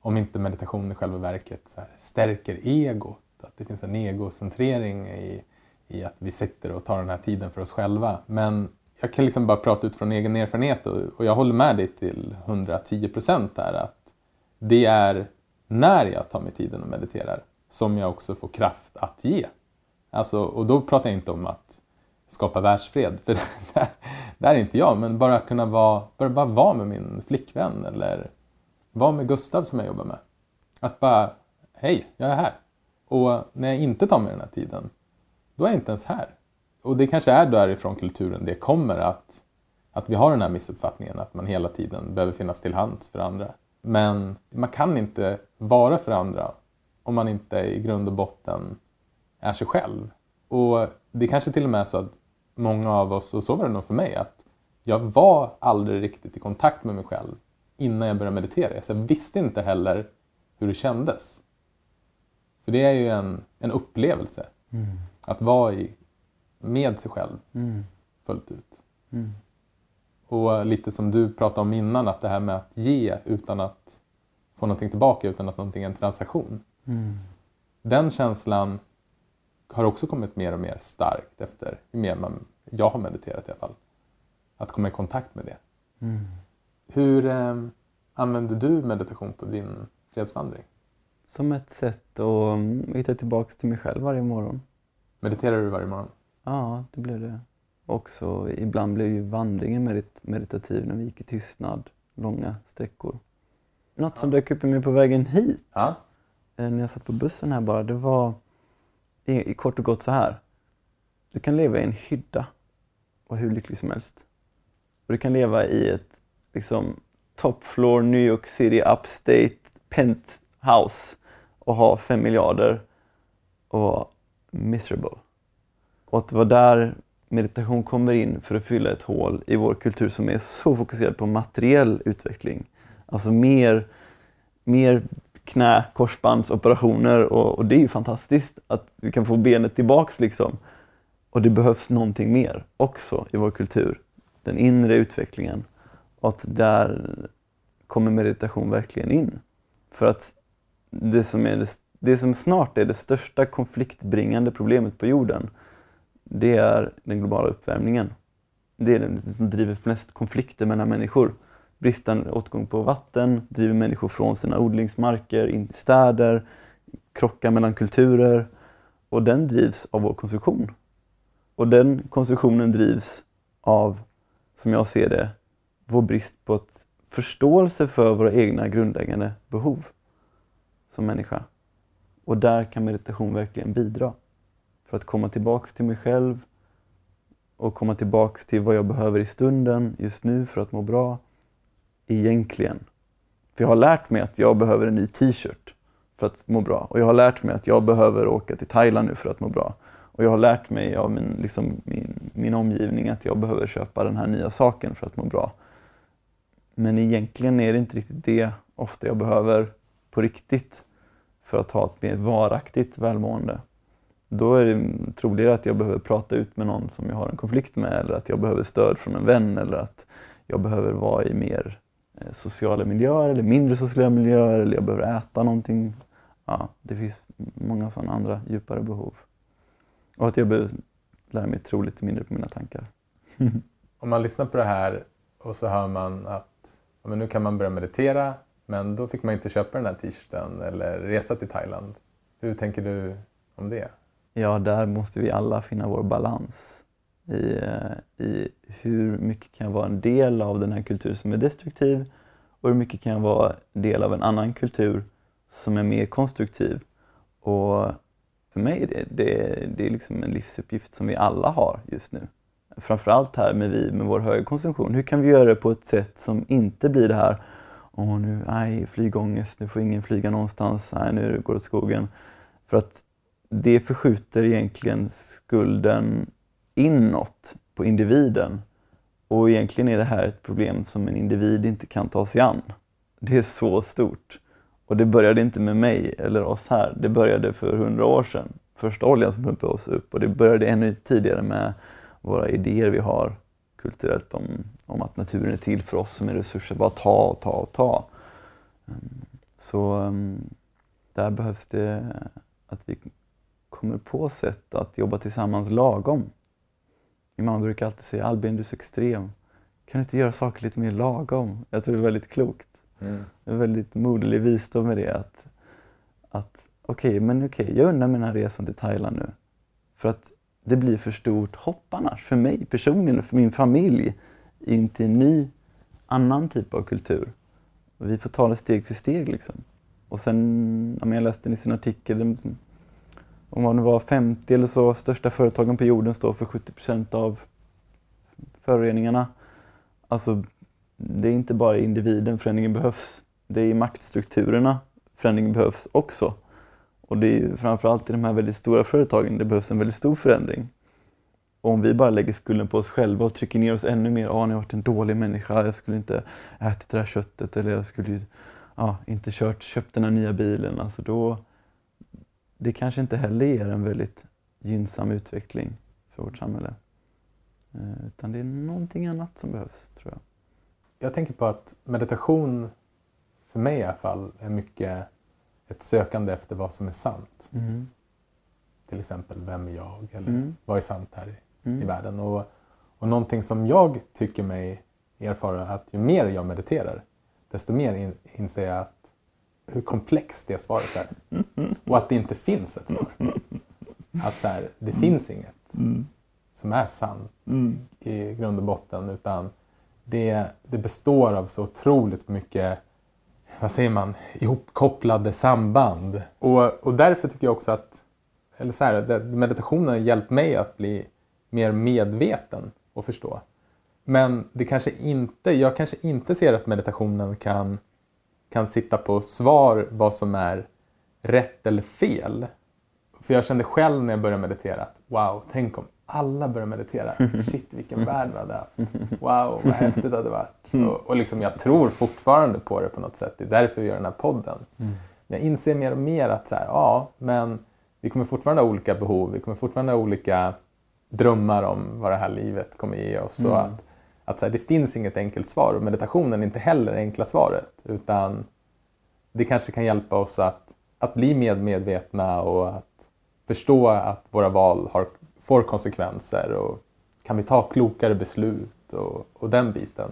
A: om inte meditation i själva verket så här, stärker egot. Att det finns en egocentrering i, i att vi sitter och tar den här tiden för oss själva. Men jag kan liksom bara prata utifrån egen erfarenhet och, och jag håller med dig till 110 procent där att det är när jag tar mig tiden och mediterar som jag också får kraft att ge. Alltså, och då pratar jag inte om att skapa världsfred, för det är inte jag, men bara kunna vara, bara, bara vara med min flickvän eller vara med Gustav som jag jobbar med. Att bara, hej, jag är här. Och när jag inte tar mig den här tiden, då är jag inte ens här. Och det kanske är därifrån kulturen det kommer att, att vi har den här missuppfattningen att man hela tiden behöver finnas till hands för andra. Men man kan inte vara för andra om man inte i grund och botten är sig själv. Och det kanske till och med är så att många av oss, och så var det nog för mig, att jag var aldrig riktigt i kontakt med mig själv innan jag började meditera. Så jag visste inte heller hur det kändes. För det är ju en, en upplevelse. Mm. Att vara i, med sig själv mm. fullt ut. Mm. Och lite som du pratade om innan, att det här med att ge utan att få någonting tillbaka, utan att någonting är en transaktion. Mm. Den känslan har också kommit mer och mer starkt efter ju mer man, jag har mediterat i alla fall. Att komma i kontakt med det. Mm. Hur eh, använder du meditation på din fredsvandring?
B: Som ett sätt att mm, hitta tillbaka till mig själv varje morgon.
A: Mediterar du varje morgon?
B: Ja, det blev det. Också ibland blev ju vandringen medit meditativ när vi gick i tystnad, långa sträckor. Något ja. som dök upp i mig på vägen hit, ja. Eh, när jag satt på bussen här bara, det var i, kort och gott så här. Du kan leva i en hydda och hur lycklig som helst. Och du kan leva i ett liksom, top floor New York City upstate penthouse och ha fem miljarder och vara miserable. Och att det var där meditation kommer in för att fylla ett hål i vår kultur som är så fokuserad på materiell utveckling. Alltså mer, mer knä, korsbandsoperationer och, och, det är ju fantastiskt att vi kan få benet tillbaks liksom. Och det behövs någonting mer också i vår kultur. Den inre utvecklingen. Och att där kommer meditation verkligen in. För att det som, är det, det som snart är det största konfliktbringande problemet på jorden, det är den globala uppvärmningen. Det är det som driver flest konflikter mellan människor bristande åtgång på vatten driver människor från sina odlingsmarker in i städer, krockar mellan kulturer och den drivs av vår konsumtion. Och den konsumtionen drivs av, som jag ser det, vår brist på ett förståelse för våra egna grundläggande behov som människa. Och där kan meditation verkligen bidra. För att komma tillbaks till mig själv och komma tillbaks till vad jag behöver i stunden just nu för att må bra egentligen? För jag har lärt mig att jag behöver en ny t-shirt för att må bra. Och jag har lärt mig att jag behöver åka till Thailand nu för att må bra. Och jag har lärt mig av min, liksom, min, min omgivning att jag behöver köpa den här nya saken för att må bra. Men egentligen är det inte riktigt det ofta jag behöver på riktigt för att ha ett mer varaktigt välmående. Då är det troligare att jag behöver prata ut med någon som jag har en konflikt med eller att jag behöver stöd från en vän eller att jag behöver vara i mer sociala miljöer eller mindre sociala miljöer eller jag behöver äta någonting. Ja, det finns många sådana andra djupare behov. Och att jag behöver lära mig tro lite mindre på mina tankar.
A: Om man lyssnar på det här och så hör man att ja, men nu kan man börja meditera men då fick man inte köpa den här t-shirten eller resa till Thailand. Hur tänker du om det?
B: Ja, där måste vi alla finna vår balans i, eh, i hur mycket kan jag vara en del av den här kulturen som är destruktiv och hur mycket kan jag vara del av en annan kultur som är mer konstruktiv. Och för mig är det, det, det är liksom en livsuppgift som vi alla har just nu. Framförallt här med vi med vår höga konsumtion. Hur kan vi göra det på ett sätt som inte blir det här Åh, nu, nej, flygångest, nu får ingen flyga någonstans, nej, nu går det åt skogen. För att det förskjuter egentligen skulden inåt på individen. Och egentligen är det här ett problem som en individ inte kan ta sig an. Det är så stort. Och det började inte med mig eller oss här. Det började för hundra år sedan. Första oljan som pumpade oss upp och det började ännu tidigare med våra idéer vi har kulturellt om, om att naturen är till för oss som är resurser. Bara ta och ta och ta. Så ehm, där behövs det att vi kommer på sätt att jobba tillsammans lagom. Min mamma brukar alltid säga Albin, du är så extrem. Kan du inte göra saker lite mer lagom? Jag tror det är väldigt klokt. Mm. En väldigt moderlig visdom med det. Att, att okej, okay, men okej, okay, jag undrar mina resan till Thailand nu. För att det blir för stort hopp annars, för mig personligen och för min familj, in till en ny, annan typ av kultur. Och vi får ta det steg för steg liksom. Och sen, jag läste i sin artikel, om man var 50 eller så, största företagen på jorden står för 70 procent av föroreningarna. Alltså, det är inte bara individen förändringen behövs. Det är i maktstrukturerna förändringen behövs också. Och det är framförallt i de här väldigt stora företagen det behövs en väldigt stor förändring. Och om vi bara lägger skulden på oss själva och trycker ner oss ännu mer. Ja, ah, ni har varit en dålig människa. Jag skulle inte ätit det där köttet eller jag skulle ah, inte kört, köpt den här nya bilen. Alltså då, det kanske inte heller ger en väldigt gynnsam utveckling för vårt samhälle. Eh, utan det är någonting annat som behövs, tror jag.
A: Jag tänker på att meditation, för mig i alla fall, är mycket ett sökande efter vad som är sant. Mm. Till exempel, vem är jag? Eller mm. vad är sant här i, mm. i världen? Och, och någonting som jag tycker mig erfara att ju mer jag mediterar, desto mer in, inser jag att hur komplext det svaret är. Och att det inte finns ett svar. Att så här, det finns inget som är sant i grund och botten utan det, det består av så otroligt mycket vad säger man, ihopkopplade samband. Och, och därför tycker jag också att eller så här, meditationen har hjälpt mig att bli mer medveten och förstå. Men det kanske inte, jag kanske inte ser att meditationen kan, kan sitta på svar vad som är rätt eller fel. För jag kände själv när jag började meditera att wow, tänk om alla börjar meditera. Shit vilken värld vi hade haft. Wow vad häftigt det hade varit. Och, och liksom, jag tror fortfarande på det på något sätt. Det är därför vi gör den här podden. Mm. Jag inser mer och mer att så här, ja, men vi kommer fortfarande ha olika behov. Vi kommer fortfarande ha olika drömmar om vad det här livet kommer ge oss. Mm. Att, att så här, det finns inget enkelt svar och meditationen är inte heller det enkla svaret. Utan det kanske kan hjälpa oss att, att bli mer medvetna och att förstå att våra val har får konsekvenser och kan vi ta klokare beslut och, och den biten.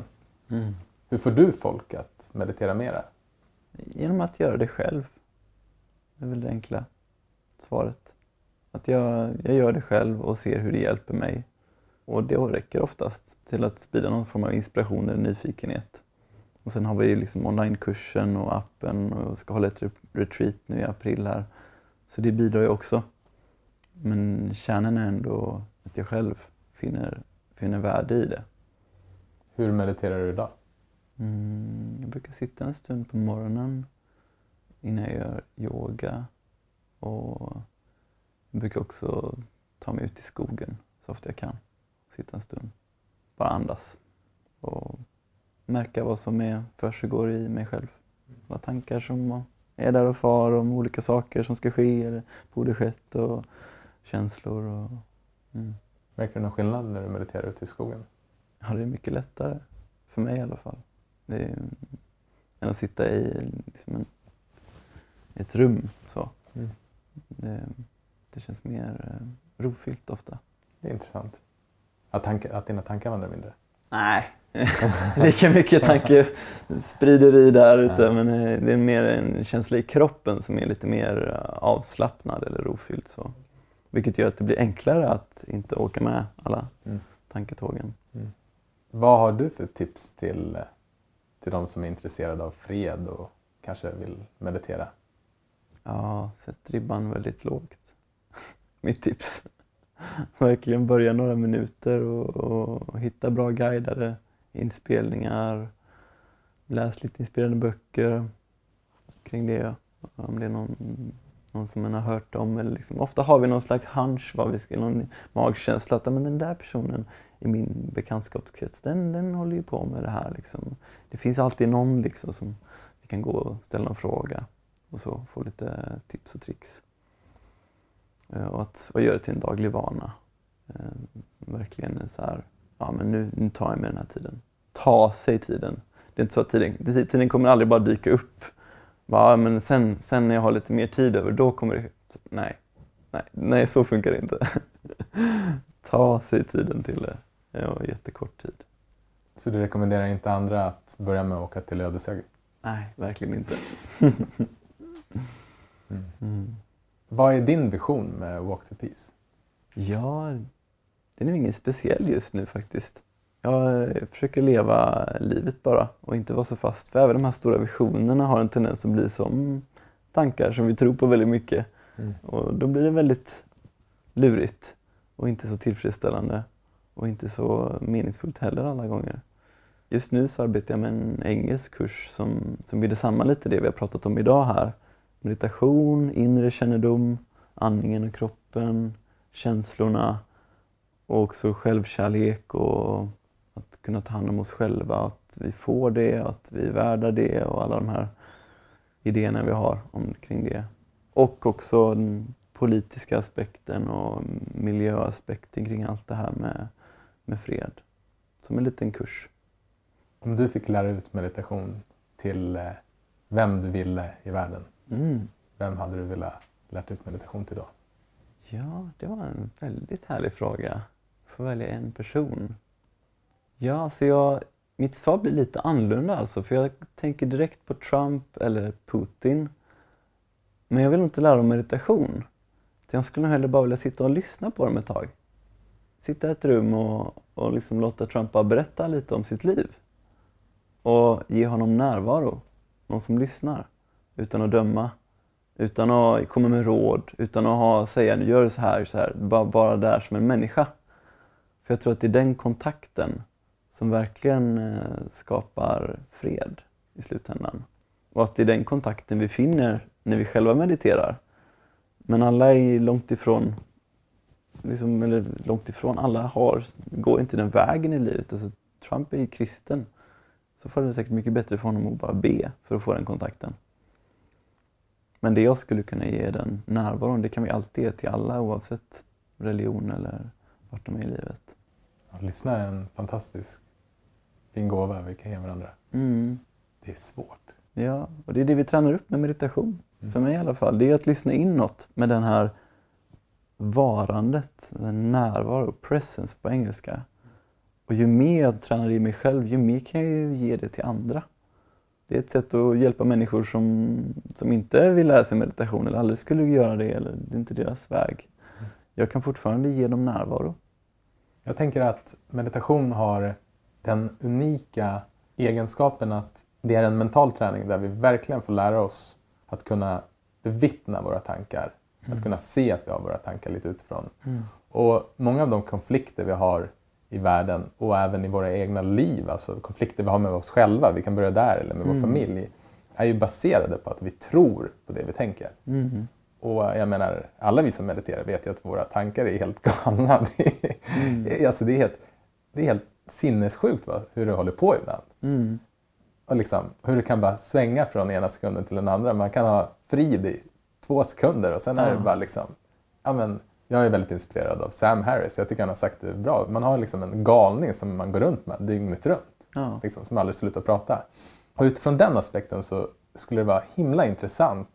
A: Mm. Hur får du folk att meditera mera?
B: Genom att göra det själv. Det är väl det enkla svaret. Att jag, jag gör det själv och ser hur det hjälper mig. Och det räcker oftast till att sprida någon form av inspiration eller nyfikenhet. Och sen har vi liksom onlinekursen och appen och ska hålla ett retreat nu i april här. Så det bidrar ju också. Men kärnan är ändå att jag själv finner, finner värde i det.
A: Hur mediterar du idag?
B: Mm, jag brukar sitta en stund på morgonen innan jag gör yoga. Och jag brukar också ta mig ut i skogen så ofta jag kan. Sitta en stund. Bara andas. Och märka vad som är försiggår i mig själv. Vad tankar som är där och far om olika saker som ska ske eller borde skett. Och känslor. Och,
A: mm. Märker du någon skillnad när du mediterar ute i skogen?
B: Ja, det är mycket lättare. För mig i alla fall. Det är, än att sitta i liksom en, ett rum. Så. Mm. Det, det, känns mer eh, rofyllt ofta.
A: Det är intressant. Att, tanka, att dina tankar vandrar mindre?
B: Nej, lika mycket tanke sprider i där ute men eh, det är mer en känsla i kroppen som är lite mer eh, avslappnad eller rofylld. Så. Vilket gör att det blir enklare att inte åka med alla mm. tanketågen. Mm.
A: Vad har du för tips till, till de som är intresserade av fred och kanske vill meditera?
B: Ja, sätt ribban väldigt lågt. Mitt tips. Verkligen börja några minuter och, och, hitta bra guidade inspelningar. Läs lite inspirerande böcker kring det. Om det är någon någon som man har hört om. Eller liksom, ofta har vi någon slags hunch, vad vi ska, någon magkänsla att men den där personen i min bekantskapskrets, den, den håller ju på med det här. Liksom. Det finns alltid någon liksom, som vi kan gå och ställa en fråga och så få lite tips och tricks. Eh, och att vad gör det till en daglig vana. Eh, som verkligen är så här, ja men nu, nu tar jag mig den här tiden. Ta sig tiden. Det är inte så att tiden, tiden kommer aldrig bara dyka upp. Ja, men sen, sen när jag har lite mer tid över, då kommer det... Nej, nej, nej så funkar det inte. Ta sig tiden till det. Ja, jättekort tid.
A: Så du rekommenderar inte andra att börja med att åka till Ödeshög?
B: Nej, verkligen inte.
A: mm. Mm. Vad är din vision med Walk to Peace?
B: Ja, den är ingen speciell just nu faktiskt. Jag försöker leva livet bara och inte vara så fast. För även de här stora visionerna har en tendens att bli som tankar som vi tror på väldigt mycket. Mm. Och då blir det väldigt lurigt och inte så tillfredsställande och inte så meningsfullt heller alla gånger. Just nu så arbetar jag med en engelsk kurs som, som blir detsamma lite det vi har pratat om idag här. Meditation, inre kännedom, andningen och kroppen, känslorna och också självkärlek och att kunna ta hand om oss själva, att vi får det, att vi är värda det och alla de här idéerna vi har omkring det. Och också den politiska aspekten och miljöaspekten kring allt det här med, med fred. Som en liten kurs.
A: Om du fick lära ut meditation till eh, vem du ville i världen, mm. vem hade du velat lära ut meditation till då?
B: Ja, det var en väldigt härlig fråga. Få välja en person. Ja, alltså jag, mitt svar blir lite annorlunda alltså, för jag tänker direkt på Trump eller Putin. Men jag vill inte lära dem meditation. Jag skulle nog hellre bara vilja sitta och lyssna på dem ett tag. Sitta i ett rum och, och liksom låta Trump berätta lite om sitt liv. Och ge honom närvaro. Någon som lyssnar. Utan att döma. Utan att komma med råd. Utan att ha, säga nu gör du så här, så här. Bara, bara där som en människa. För jag tror att det är den kontakten som verkligen eh, skapar fred i slutändan. Och att det är den kontakten vi finner när vi själva mediterar. Men alla är långt ifrån, liksom, eller långt ifrån, alla har, går inte den vägen i livet. Alltså, Trump är ju kristen. Så får det säkert mycket bättre för honom att bara be för att få den kontakten. Men det jag skulle kunna ge den närvaron, det kan vi alltid ge till alla oavsett religion eller vart de är i livet.
A: Att lyssna är en fantastisk fin gåva vi kan ge varandra. Mm. Det är svårt.
B: Ja, och det är det vi tränar upp med meditation. Mm. För mig i alla fall. Det är att lyssna inåt med den här varandet, den närvaro, presence på engelska. Och ju mer jag tränar i mig själv, ju mer kan jag ju ge det till andra. Det är ett sätt att hjälpa människor som, som inte vill lära sig meditation eller aldrig skulle göra det, eller det är inte deras väg. Jag kan fortfarande ge dem närvaro.
A: Jag tänker att meditation har den unika egenskapen att det är en mental träning där vi verkligen får lära oss att kunna bevittna våra tankar. Mm. Att kunna se att vi har våra tankar lite utifrån. Mm. Och många av de konflikter vi har i världen och även i våra egna liv, alltså konflikter vi har med oss själva, vi kan börja där, eller med mm. vår familj, är ju baserade på att vi tror på det vi tänker. Mm. Och jag menar, alla vi som mediterar vet ju att våra tankar är helt galna. Det är, mm. alltså det är helt, det är helt sinnessjukt va? hur det håller på ibland. Mm. Och liksom, hur det kan bara svänga från ena sekunden till den andra. Man kan ha frid i två sekunder och sen är det bara liksom... Ja, men, jag är väldigt inspirerad av Sam Harris. Jag tycker han har sagt det bra. Man har liksom en galning som man går runt med dygnet runt. Ja. Liksom, som aldrig slutar prata. Och utifrån den aspekten så skulle det vara himla intressant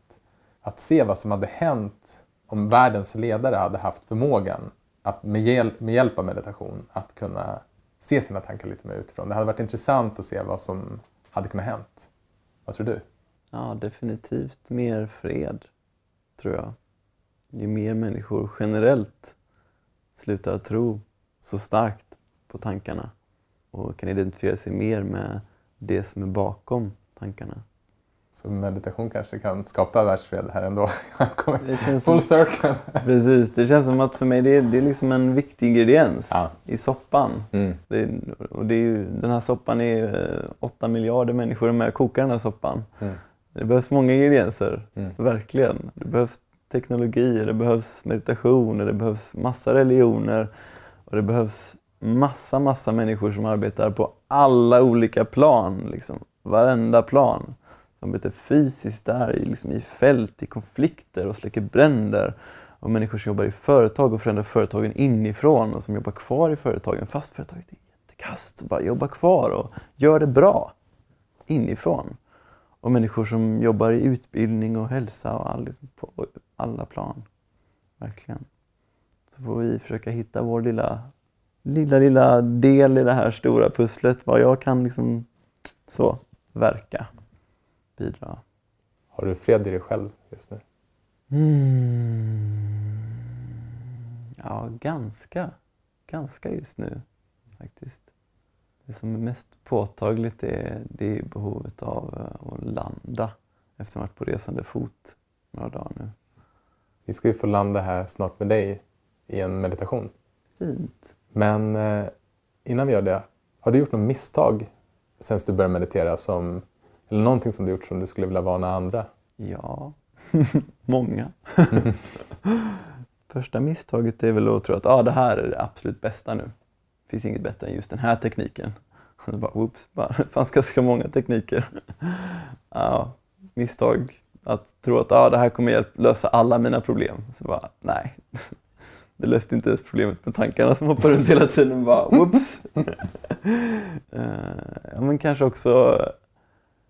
A: att se vad som hade hänt om världens ledare hade haft förmågan att med, hjäl med hjälp av meditation att kunna se sina tankar lite mer utifrån. Det hade varit intressant att se vad som hade kunnat hänt. Vad tror du?
B: Ja, definitivt mer fred, tror jag. Ju mer människor generellt slutar tro så starkt på tankarna och kan identifiera sig mer med det som är bakom tankarna.
A: Så meditation kanske kan skapa världsfred här ändå. Full som, circle.
B: Precis, det känns som att för mig det är, det är liksom en viktig ingrediens ja. i soppan. Mm. Det, och det är ju, den här soppan är 8 miljarder människor med och kokar den här soppan. Mm. Det behövs många ingredienser, mm. verkligen. Det behövs teknologi, det behövs meditation, det behövs massa religioner och det behövs massa, massa människor som arbetar på alla olika plan. Liksom. Varenda plan De arbetar fysiskt där i, liksom i fält, i konflikter och släcker bränder. Och människor som jobbar i företag och förändrar företagen inifrån och som jobbar kvar i företagen fast företaget är jättekast. Bara jobba kvar och gör det bra inifrån. Och människor som jobbar i utbildning och hälsa och all, liksom på alla plan. Verkligen. Så får vi försöka hitta vår lilla, lilla, lilla del i det här stora pusslet. Vad jag kan liksom så verka, bidra.
A: Har du fred i dig själv just nu?
B: Mm. Ja, ganska. Ganska just nu faktiskt. Det som är mest påtagligt är, det är behovet av eh, att landa eftersom jag varit på resande fot några dagar nu.
A: Vi ska ju få landa här snart med dig i en meditation.
B: Fint.
A: Men eh, innan vi gör det, har du gjort något misstag sen du började meditera som, eller någonting som du gjort som du skulle vilja varna andra?
B: Ja, många. Första misstaget är väl att tro att ah, det här är det absolut bästa nu. Det finns inget bättre än just den här tekniken. Och bara, oops, bara, det fanns ganska många tekniker. ja, misstag att tro att ah, det här kommer lösa alla mina problem. Så bara, nej. Det löste inte ens problemet med tankarna som hoppar runt hela tiden. Bara, whoops! Eh, ja, men kanske också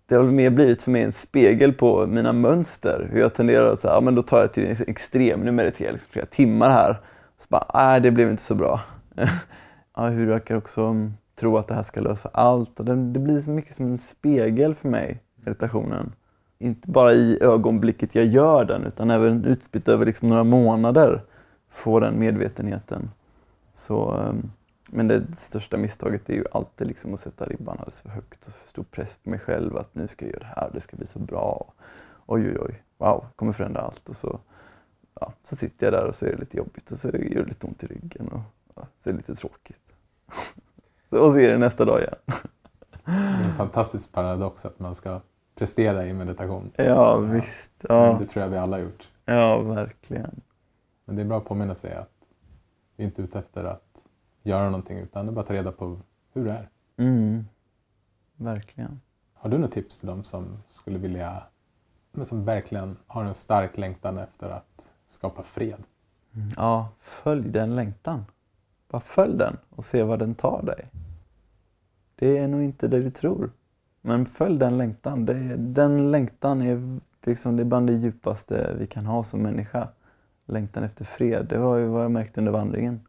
B: det har mer blivit för mig en spegel på mina mönster. Hur jag tenderar att säga, ah, men då tar jag till en extrem, nu mediterar jag liksom flera timmar här. Så bara, nej det blev inte så bra. ja, hur jag kan också mm, tro att det här ska lösa allt. Det, det blir så mycket som en spegel för mig, meditationen. Inte bara i ögonblicket jag gör den, utan även utspritt över liksom några månader. Få den medvetenheten. Så ehm, men det största misstaget är ju alltid liksom att sätta ribban alldeles för högt och för stor press på mig själv att nu ska jag göra det här, det ska bli så bra. Oj, oj, oj, wow, kommer förändra allt. Och så, ja, så sitter jag där och så är det lite jobbigt och så gör det lite ont i ryggen och ja, så är det lite tråkigt. och så är det nästa dag igen.
A: det är en fantastisk paradox att man ska prestera i meditation.
B: Ja, visst. Ja.
A: Det tror jag vi alla har gjort.
B: Ja, verkligen.
A: Men det är bra att påminna sig att vi inte är ute efter att göra någonting utan det är bara att ta reda på hur det är.
B: Mm. Verkligen.
A: Har du något tips till dem som skulle vilja, men som verkligen har en stark längtan efter att skapa fred?
B: Mm. Ja, följ den längtan. Bara följ den och se vad den tar dig. Det är nog inte det du tror. Men följ den längtan. Det, den längtan är, liksom, det är bland det djupaste vi kan ha som människa. Längtan efter fred. Det var ju vad jag märkte under vandringen.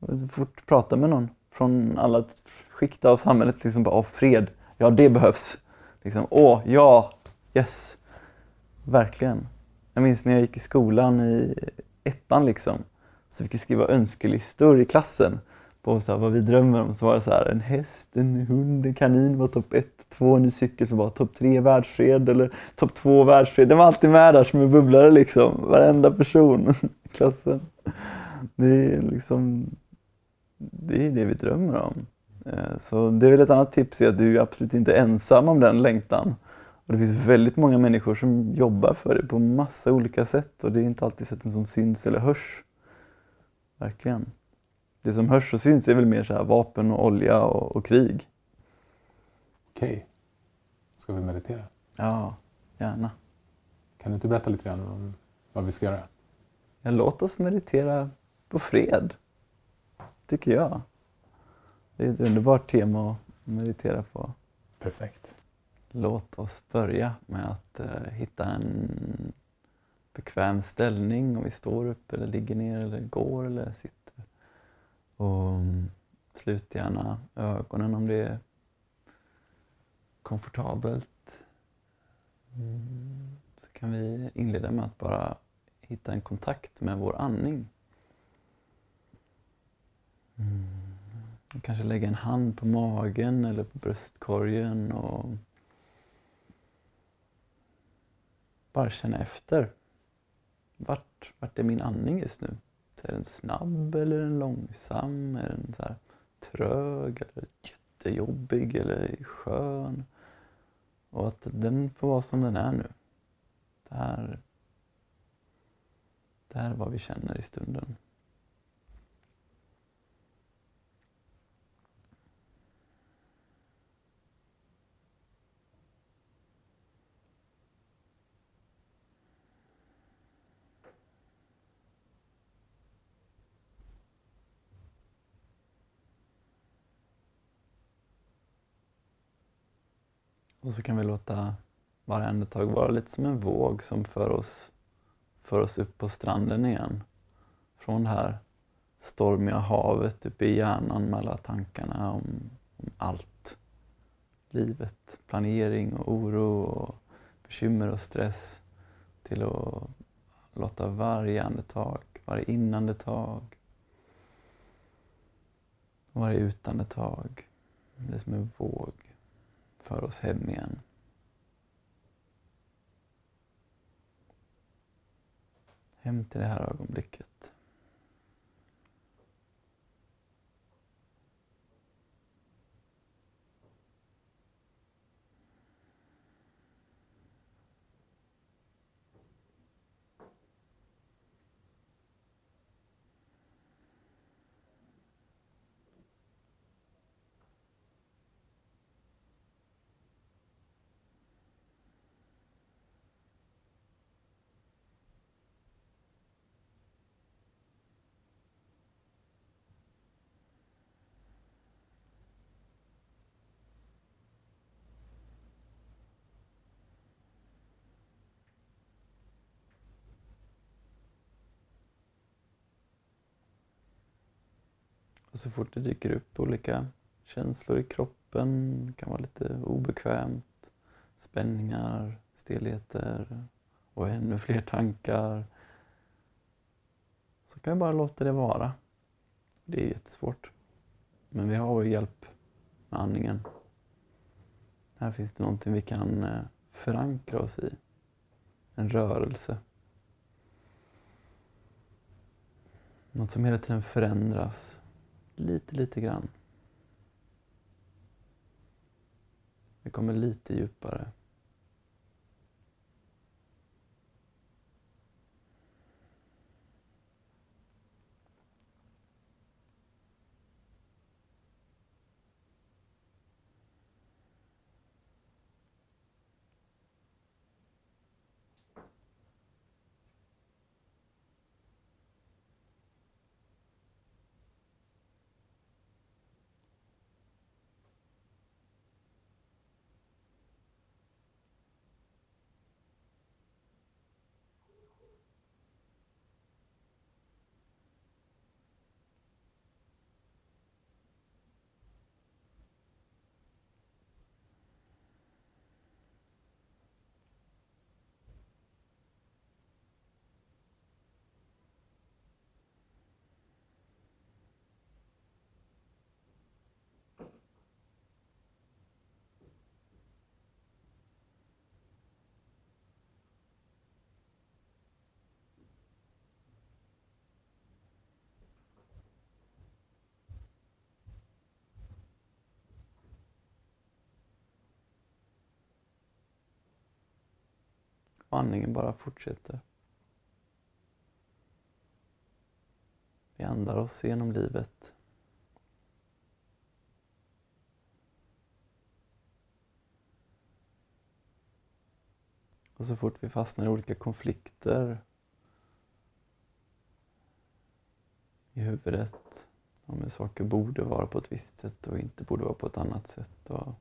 B: Så fort prata med någon från alla skikt av samhället, liksom bara, fred, ja det behövs. Liksom, åh, ja, yes. Verkligen. Jag minns när jag gick i skolan i ettan liksom, så fick vi skriva önskelistor i klassen på så här, vad vi drömmer om. Så var det så här, en häst, en hund, en kanin var topp ett, två, en cykel som var topp tre världsfred eller topp två världsfred. Den var alltid med där som en bubblare liksom, varenda person i klassen. Det är liksom det är det vi drömmer om. Eh, så det är väl ett annat tips, är att du är absolut inte ensam om den längtan. Och det finns väldigt många människor som jobbar för det på massa olika sätt och det är inte alltid sätten som syns eller hörs. Verkligen. Det som hörs och syns är väl mer så här vapen och olja och, och krig.
A: Okej. Okay. Ska vi meditera?
B: Ja, gärna.
A: Kan du inte berätta lite grann om vad vi ska göra?
B: Ja, låt oss meditera på fred tycker jag. Det är ett underbart tema att meditera på.
A: Perfekt.
B: Låt oss börja med att uh, hitta en bekväm ställning om vi står upp eller ligger ner eller går eller sitter. Och mm, slut gärna ögonen om det är komfortabelt. Mm. Så kan vi inleda med att bara hitta en kontakt med vår andning. Mm. Kanske lägga en hand på magen eller på bröstkorgen och bara känna efter. Vart, vart är min andning just nu? Är den snabb eller är den långsam? Är den så trög eller jättejobbig eller skön? Och att den får vara som den är nu. Det här, det här är vad vi känner i stunden. Och så kan vi låta varje andetag vara lite som en våg som för oss, för oss upp på stranden igen. Från det här stormiga havet uppe i hjärnan med alla tankarna om, om allt. Livet, planering och oro och bekymmer och stress till att låta varje andetag, varje inandetag och varje utandetag bli som en våg för oss hem igen. Hem till det här ögonblicket. Och så fort det dyker upp olika känslor i kroppen, det kan vara lite obekvämt, spänningar, stelheter och ännu fler tankar. Så kan vi bara låta det vara. Det är jättesvårt. Men vi har vår hjälp med andningen. Här finns det någonting vi kan eh, förankra oss i. En rörelse. Något som hela tiden förändras lite, lite grann. Vi kommer lite djupare. Och andningen bara fortsätter. Vi andar oss genom livet. Och så fort vi fastnar i olika konflikter i huvudet, om hur saker borde vara på ett visst sätt och inte borde vara på ett annat sätt. Och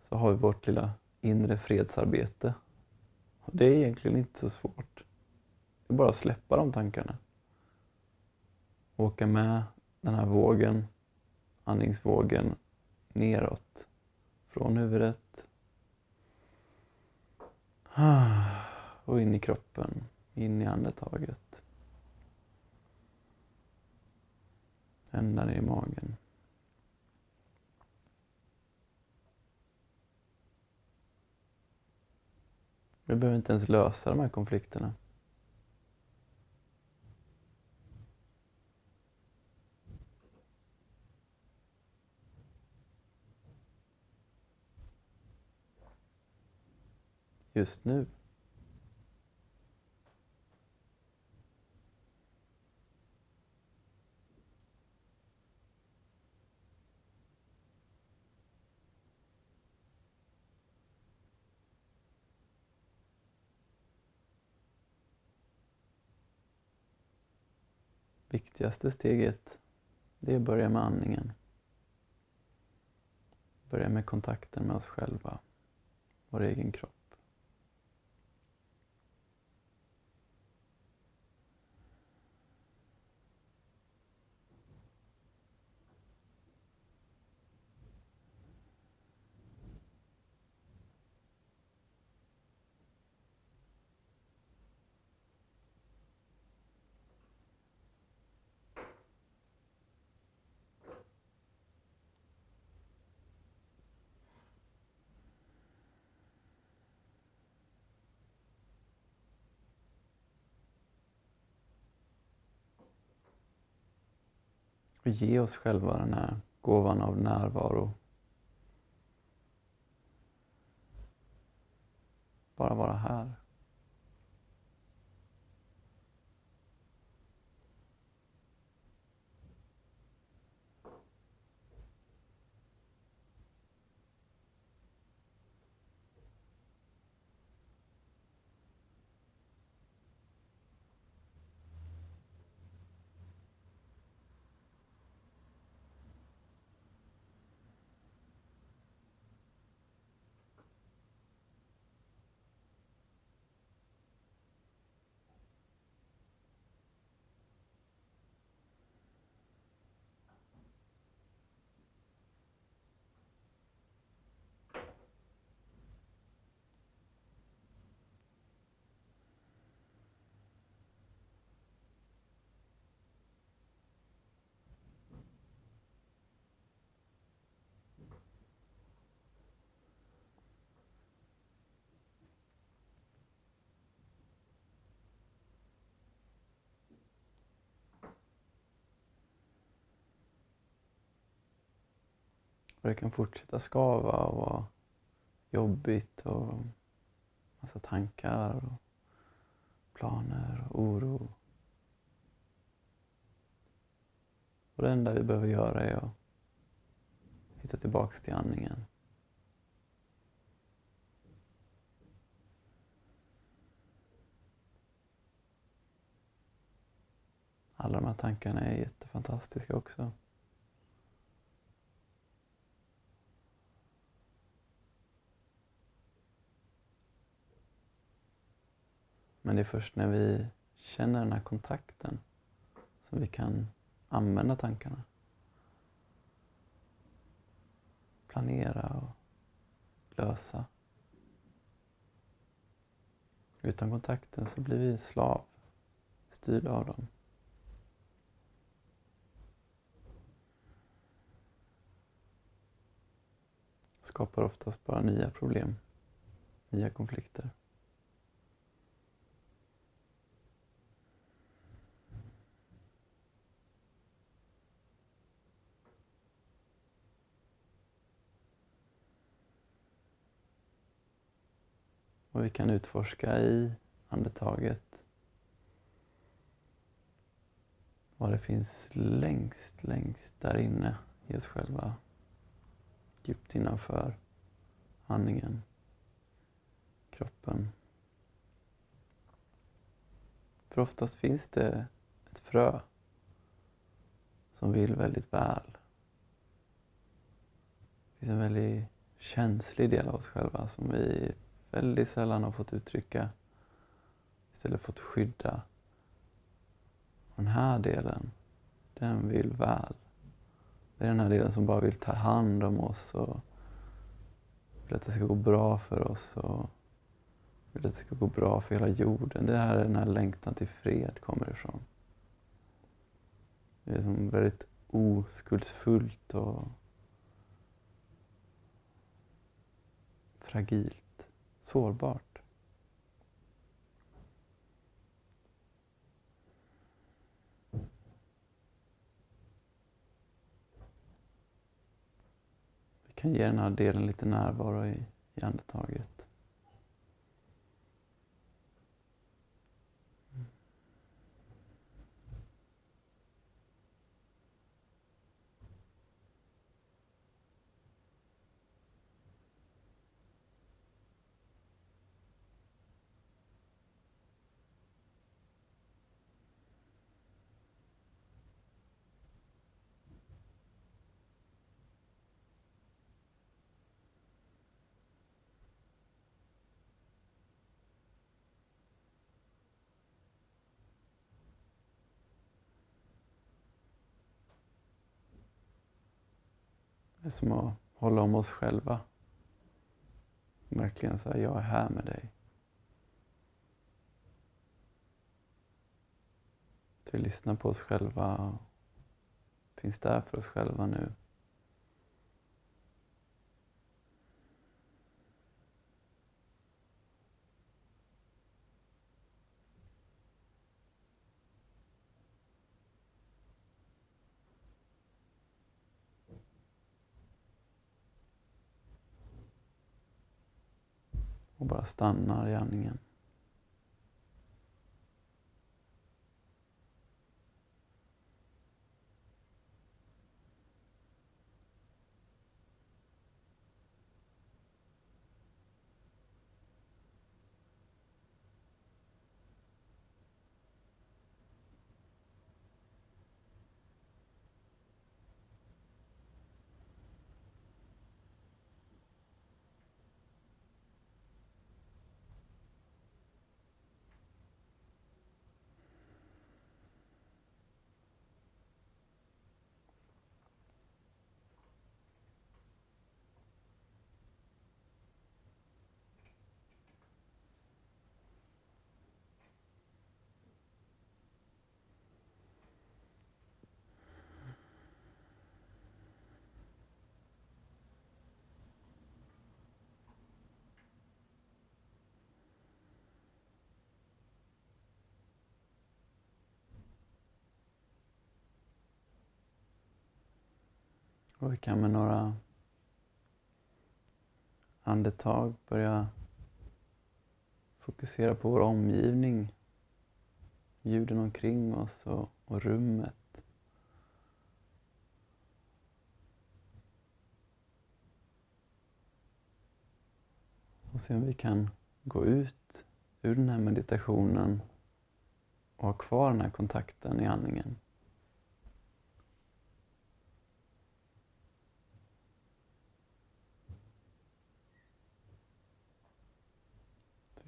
B: så har vi vårt lilla inre fredsarbete. Och det är egentligen inte så svårt. Det är bara att släppa de tankarna. Åka med den här vågen, andningsvågen, neråt. Från huvudet ah, och in i kroppen, in i andetaget. Ända ner i magen. Vi behöver inte ens lösa de här konflikterna. Just nu. Viktigaste steget, det är att börja med andningen. Börja med kontakten med oss själva, vår egen kropp. Och ge oss själva den här gåvan av närvaro. Bara vara här. Och det kan fortsätta skava och vara jobbigt och massa tankar och planer och oro. Och det enda vi behöver göra är att hitta tillbaks till andningen. Alla de här tankarna är jättefantastiska också. Men det är först när vi känner den här kontakten som vi kan använda tankarna. Planera och lösa. Utan kontakten så blir vi slav, styrda av dem. Skapar oftast bara nya problem, nya konflikter. Och vi kan utforska i andetaget vad det finns längst, längst där inne i oss själva. Djupt innanför andningen, kroppen. För oftast finns det ett frö som vill väldigt väl. Det finns en väldigt känslig del av oss själva som vi väldigt sällan har fått uttrycka, istället fått skydda. Den här delen, den vill väl. Det är den här delen som bara vill ta hand om oss och vill att det ska gå bra för oss och vill att det ska gå bra för hela jorden. Det är här den här längtan till fred kommer ifrån. Det är som väldigt oskuldsfullt och fragilt sårbart. Vi kan ge den här delen lite närvaro i, i andetaget. Är som att hålla om oss själva. Verkligen säga, jag är här med dig. Vi lyssnar på oss själva, och finns där för oss själva nu. Och bara stannar i andningen. Och vi kan med några andetag börja fokusera på vår omgivning, ljuden omkring oss och, och rummet. Och se om vi kan gå ut ur den här meditationen och ha kvar den här kontakten i andningen.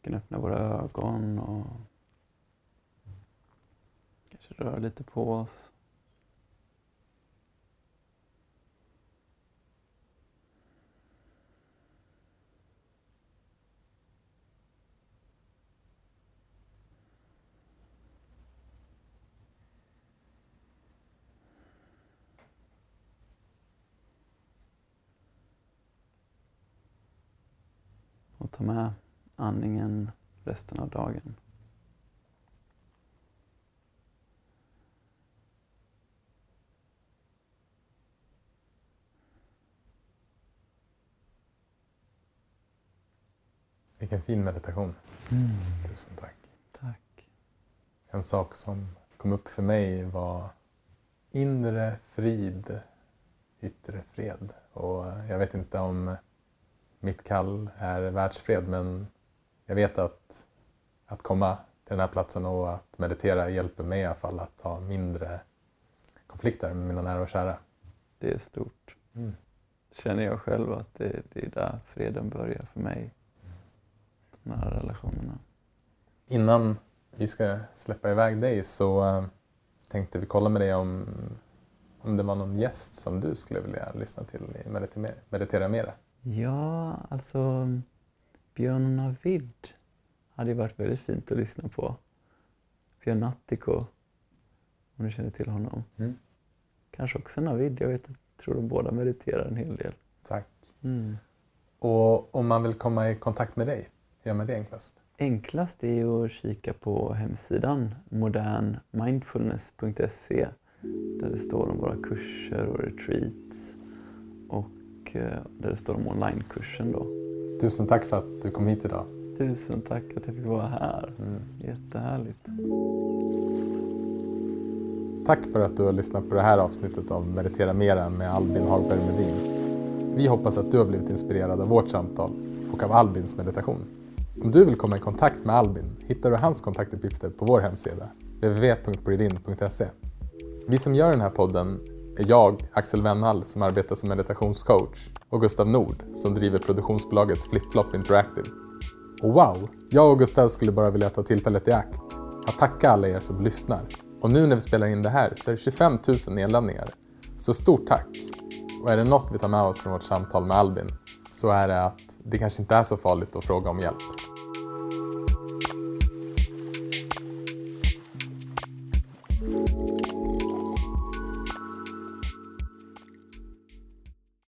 B: Vi kan öppna våra ögon och kanske röra lite på oss. Och ta med andningen resten av dagen.
A: Vilken fin meditation.
B: Mm.
A: Tusen tack.
B: Tack.
A: En sak som kom upp för mig var inre frid, yttre fred. Och jag vet inte om mitt kall är världsfred men jag vet att, att komma till den här platsen och att meditera hjälper mig i alla fall att ha mindre konflikter med mina nära och kära.
B: Det är stort.
A: Mm.
B: Känner jag själv att det, det är där freden börjar för mig. De här relationerna.
A: Innan vi ska släppa iväg dig så eh, tänkte vi kolla med dig om, om det var någon gäst som du skulle vilja lyssna till i Meditera, meditera Mera.
B: Ja, alltså Björn Navid hade ju varit väldigt fint att lyssna på. Björn Nattiko, om du känner till honom.
A: Mm.
B: Kanske också Navid, jag vet, jag tror de båda mediterar en hel del.
A: Tack.
B: Mm.
A: Och om man vill komma i kontakt med dig, hur gör man det enklast?
B: Enklast är att kika på hemsidan modernmindfulness.se där det står om våra kurser och retreats och eh, där det står om onlinekursen då.
A: Tusen tack för att du kom hit idag.
B: Tusen tack att jag fick vara här.
A: Mm.
B: Jättehärligt.
A: Tack för att du har lyssnat på det här avsnittet av Meditera Mera med Albin Hagberg Medin. Vi hoppas att du har blivit inspirerad av vårt samtal och av Albins meditation. Om du vill komma i kontakt med Albin hittar du hans kontaktuppgifter på vår hemsida, www.breedin.se. Vi som gör den här podden är jag, Axel Wennhall, som arbetar som meditationscoach och Gustav Nord, som driver produktionsbolaget FlipFlop Interactive. Och wow! Jag och Gustav skulle bara vilja ta tillfället i akt att tacka alla er som lyssnar. Och nu när vi spelar in det här så är det 25 000 nedladdningar. Så stort tack! Och är det något vi tar med oss från vårt samtal med Albin så är det att det kanske inte är så farligt att fråga om hjälp.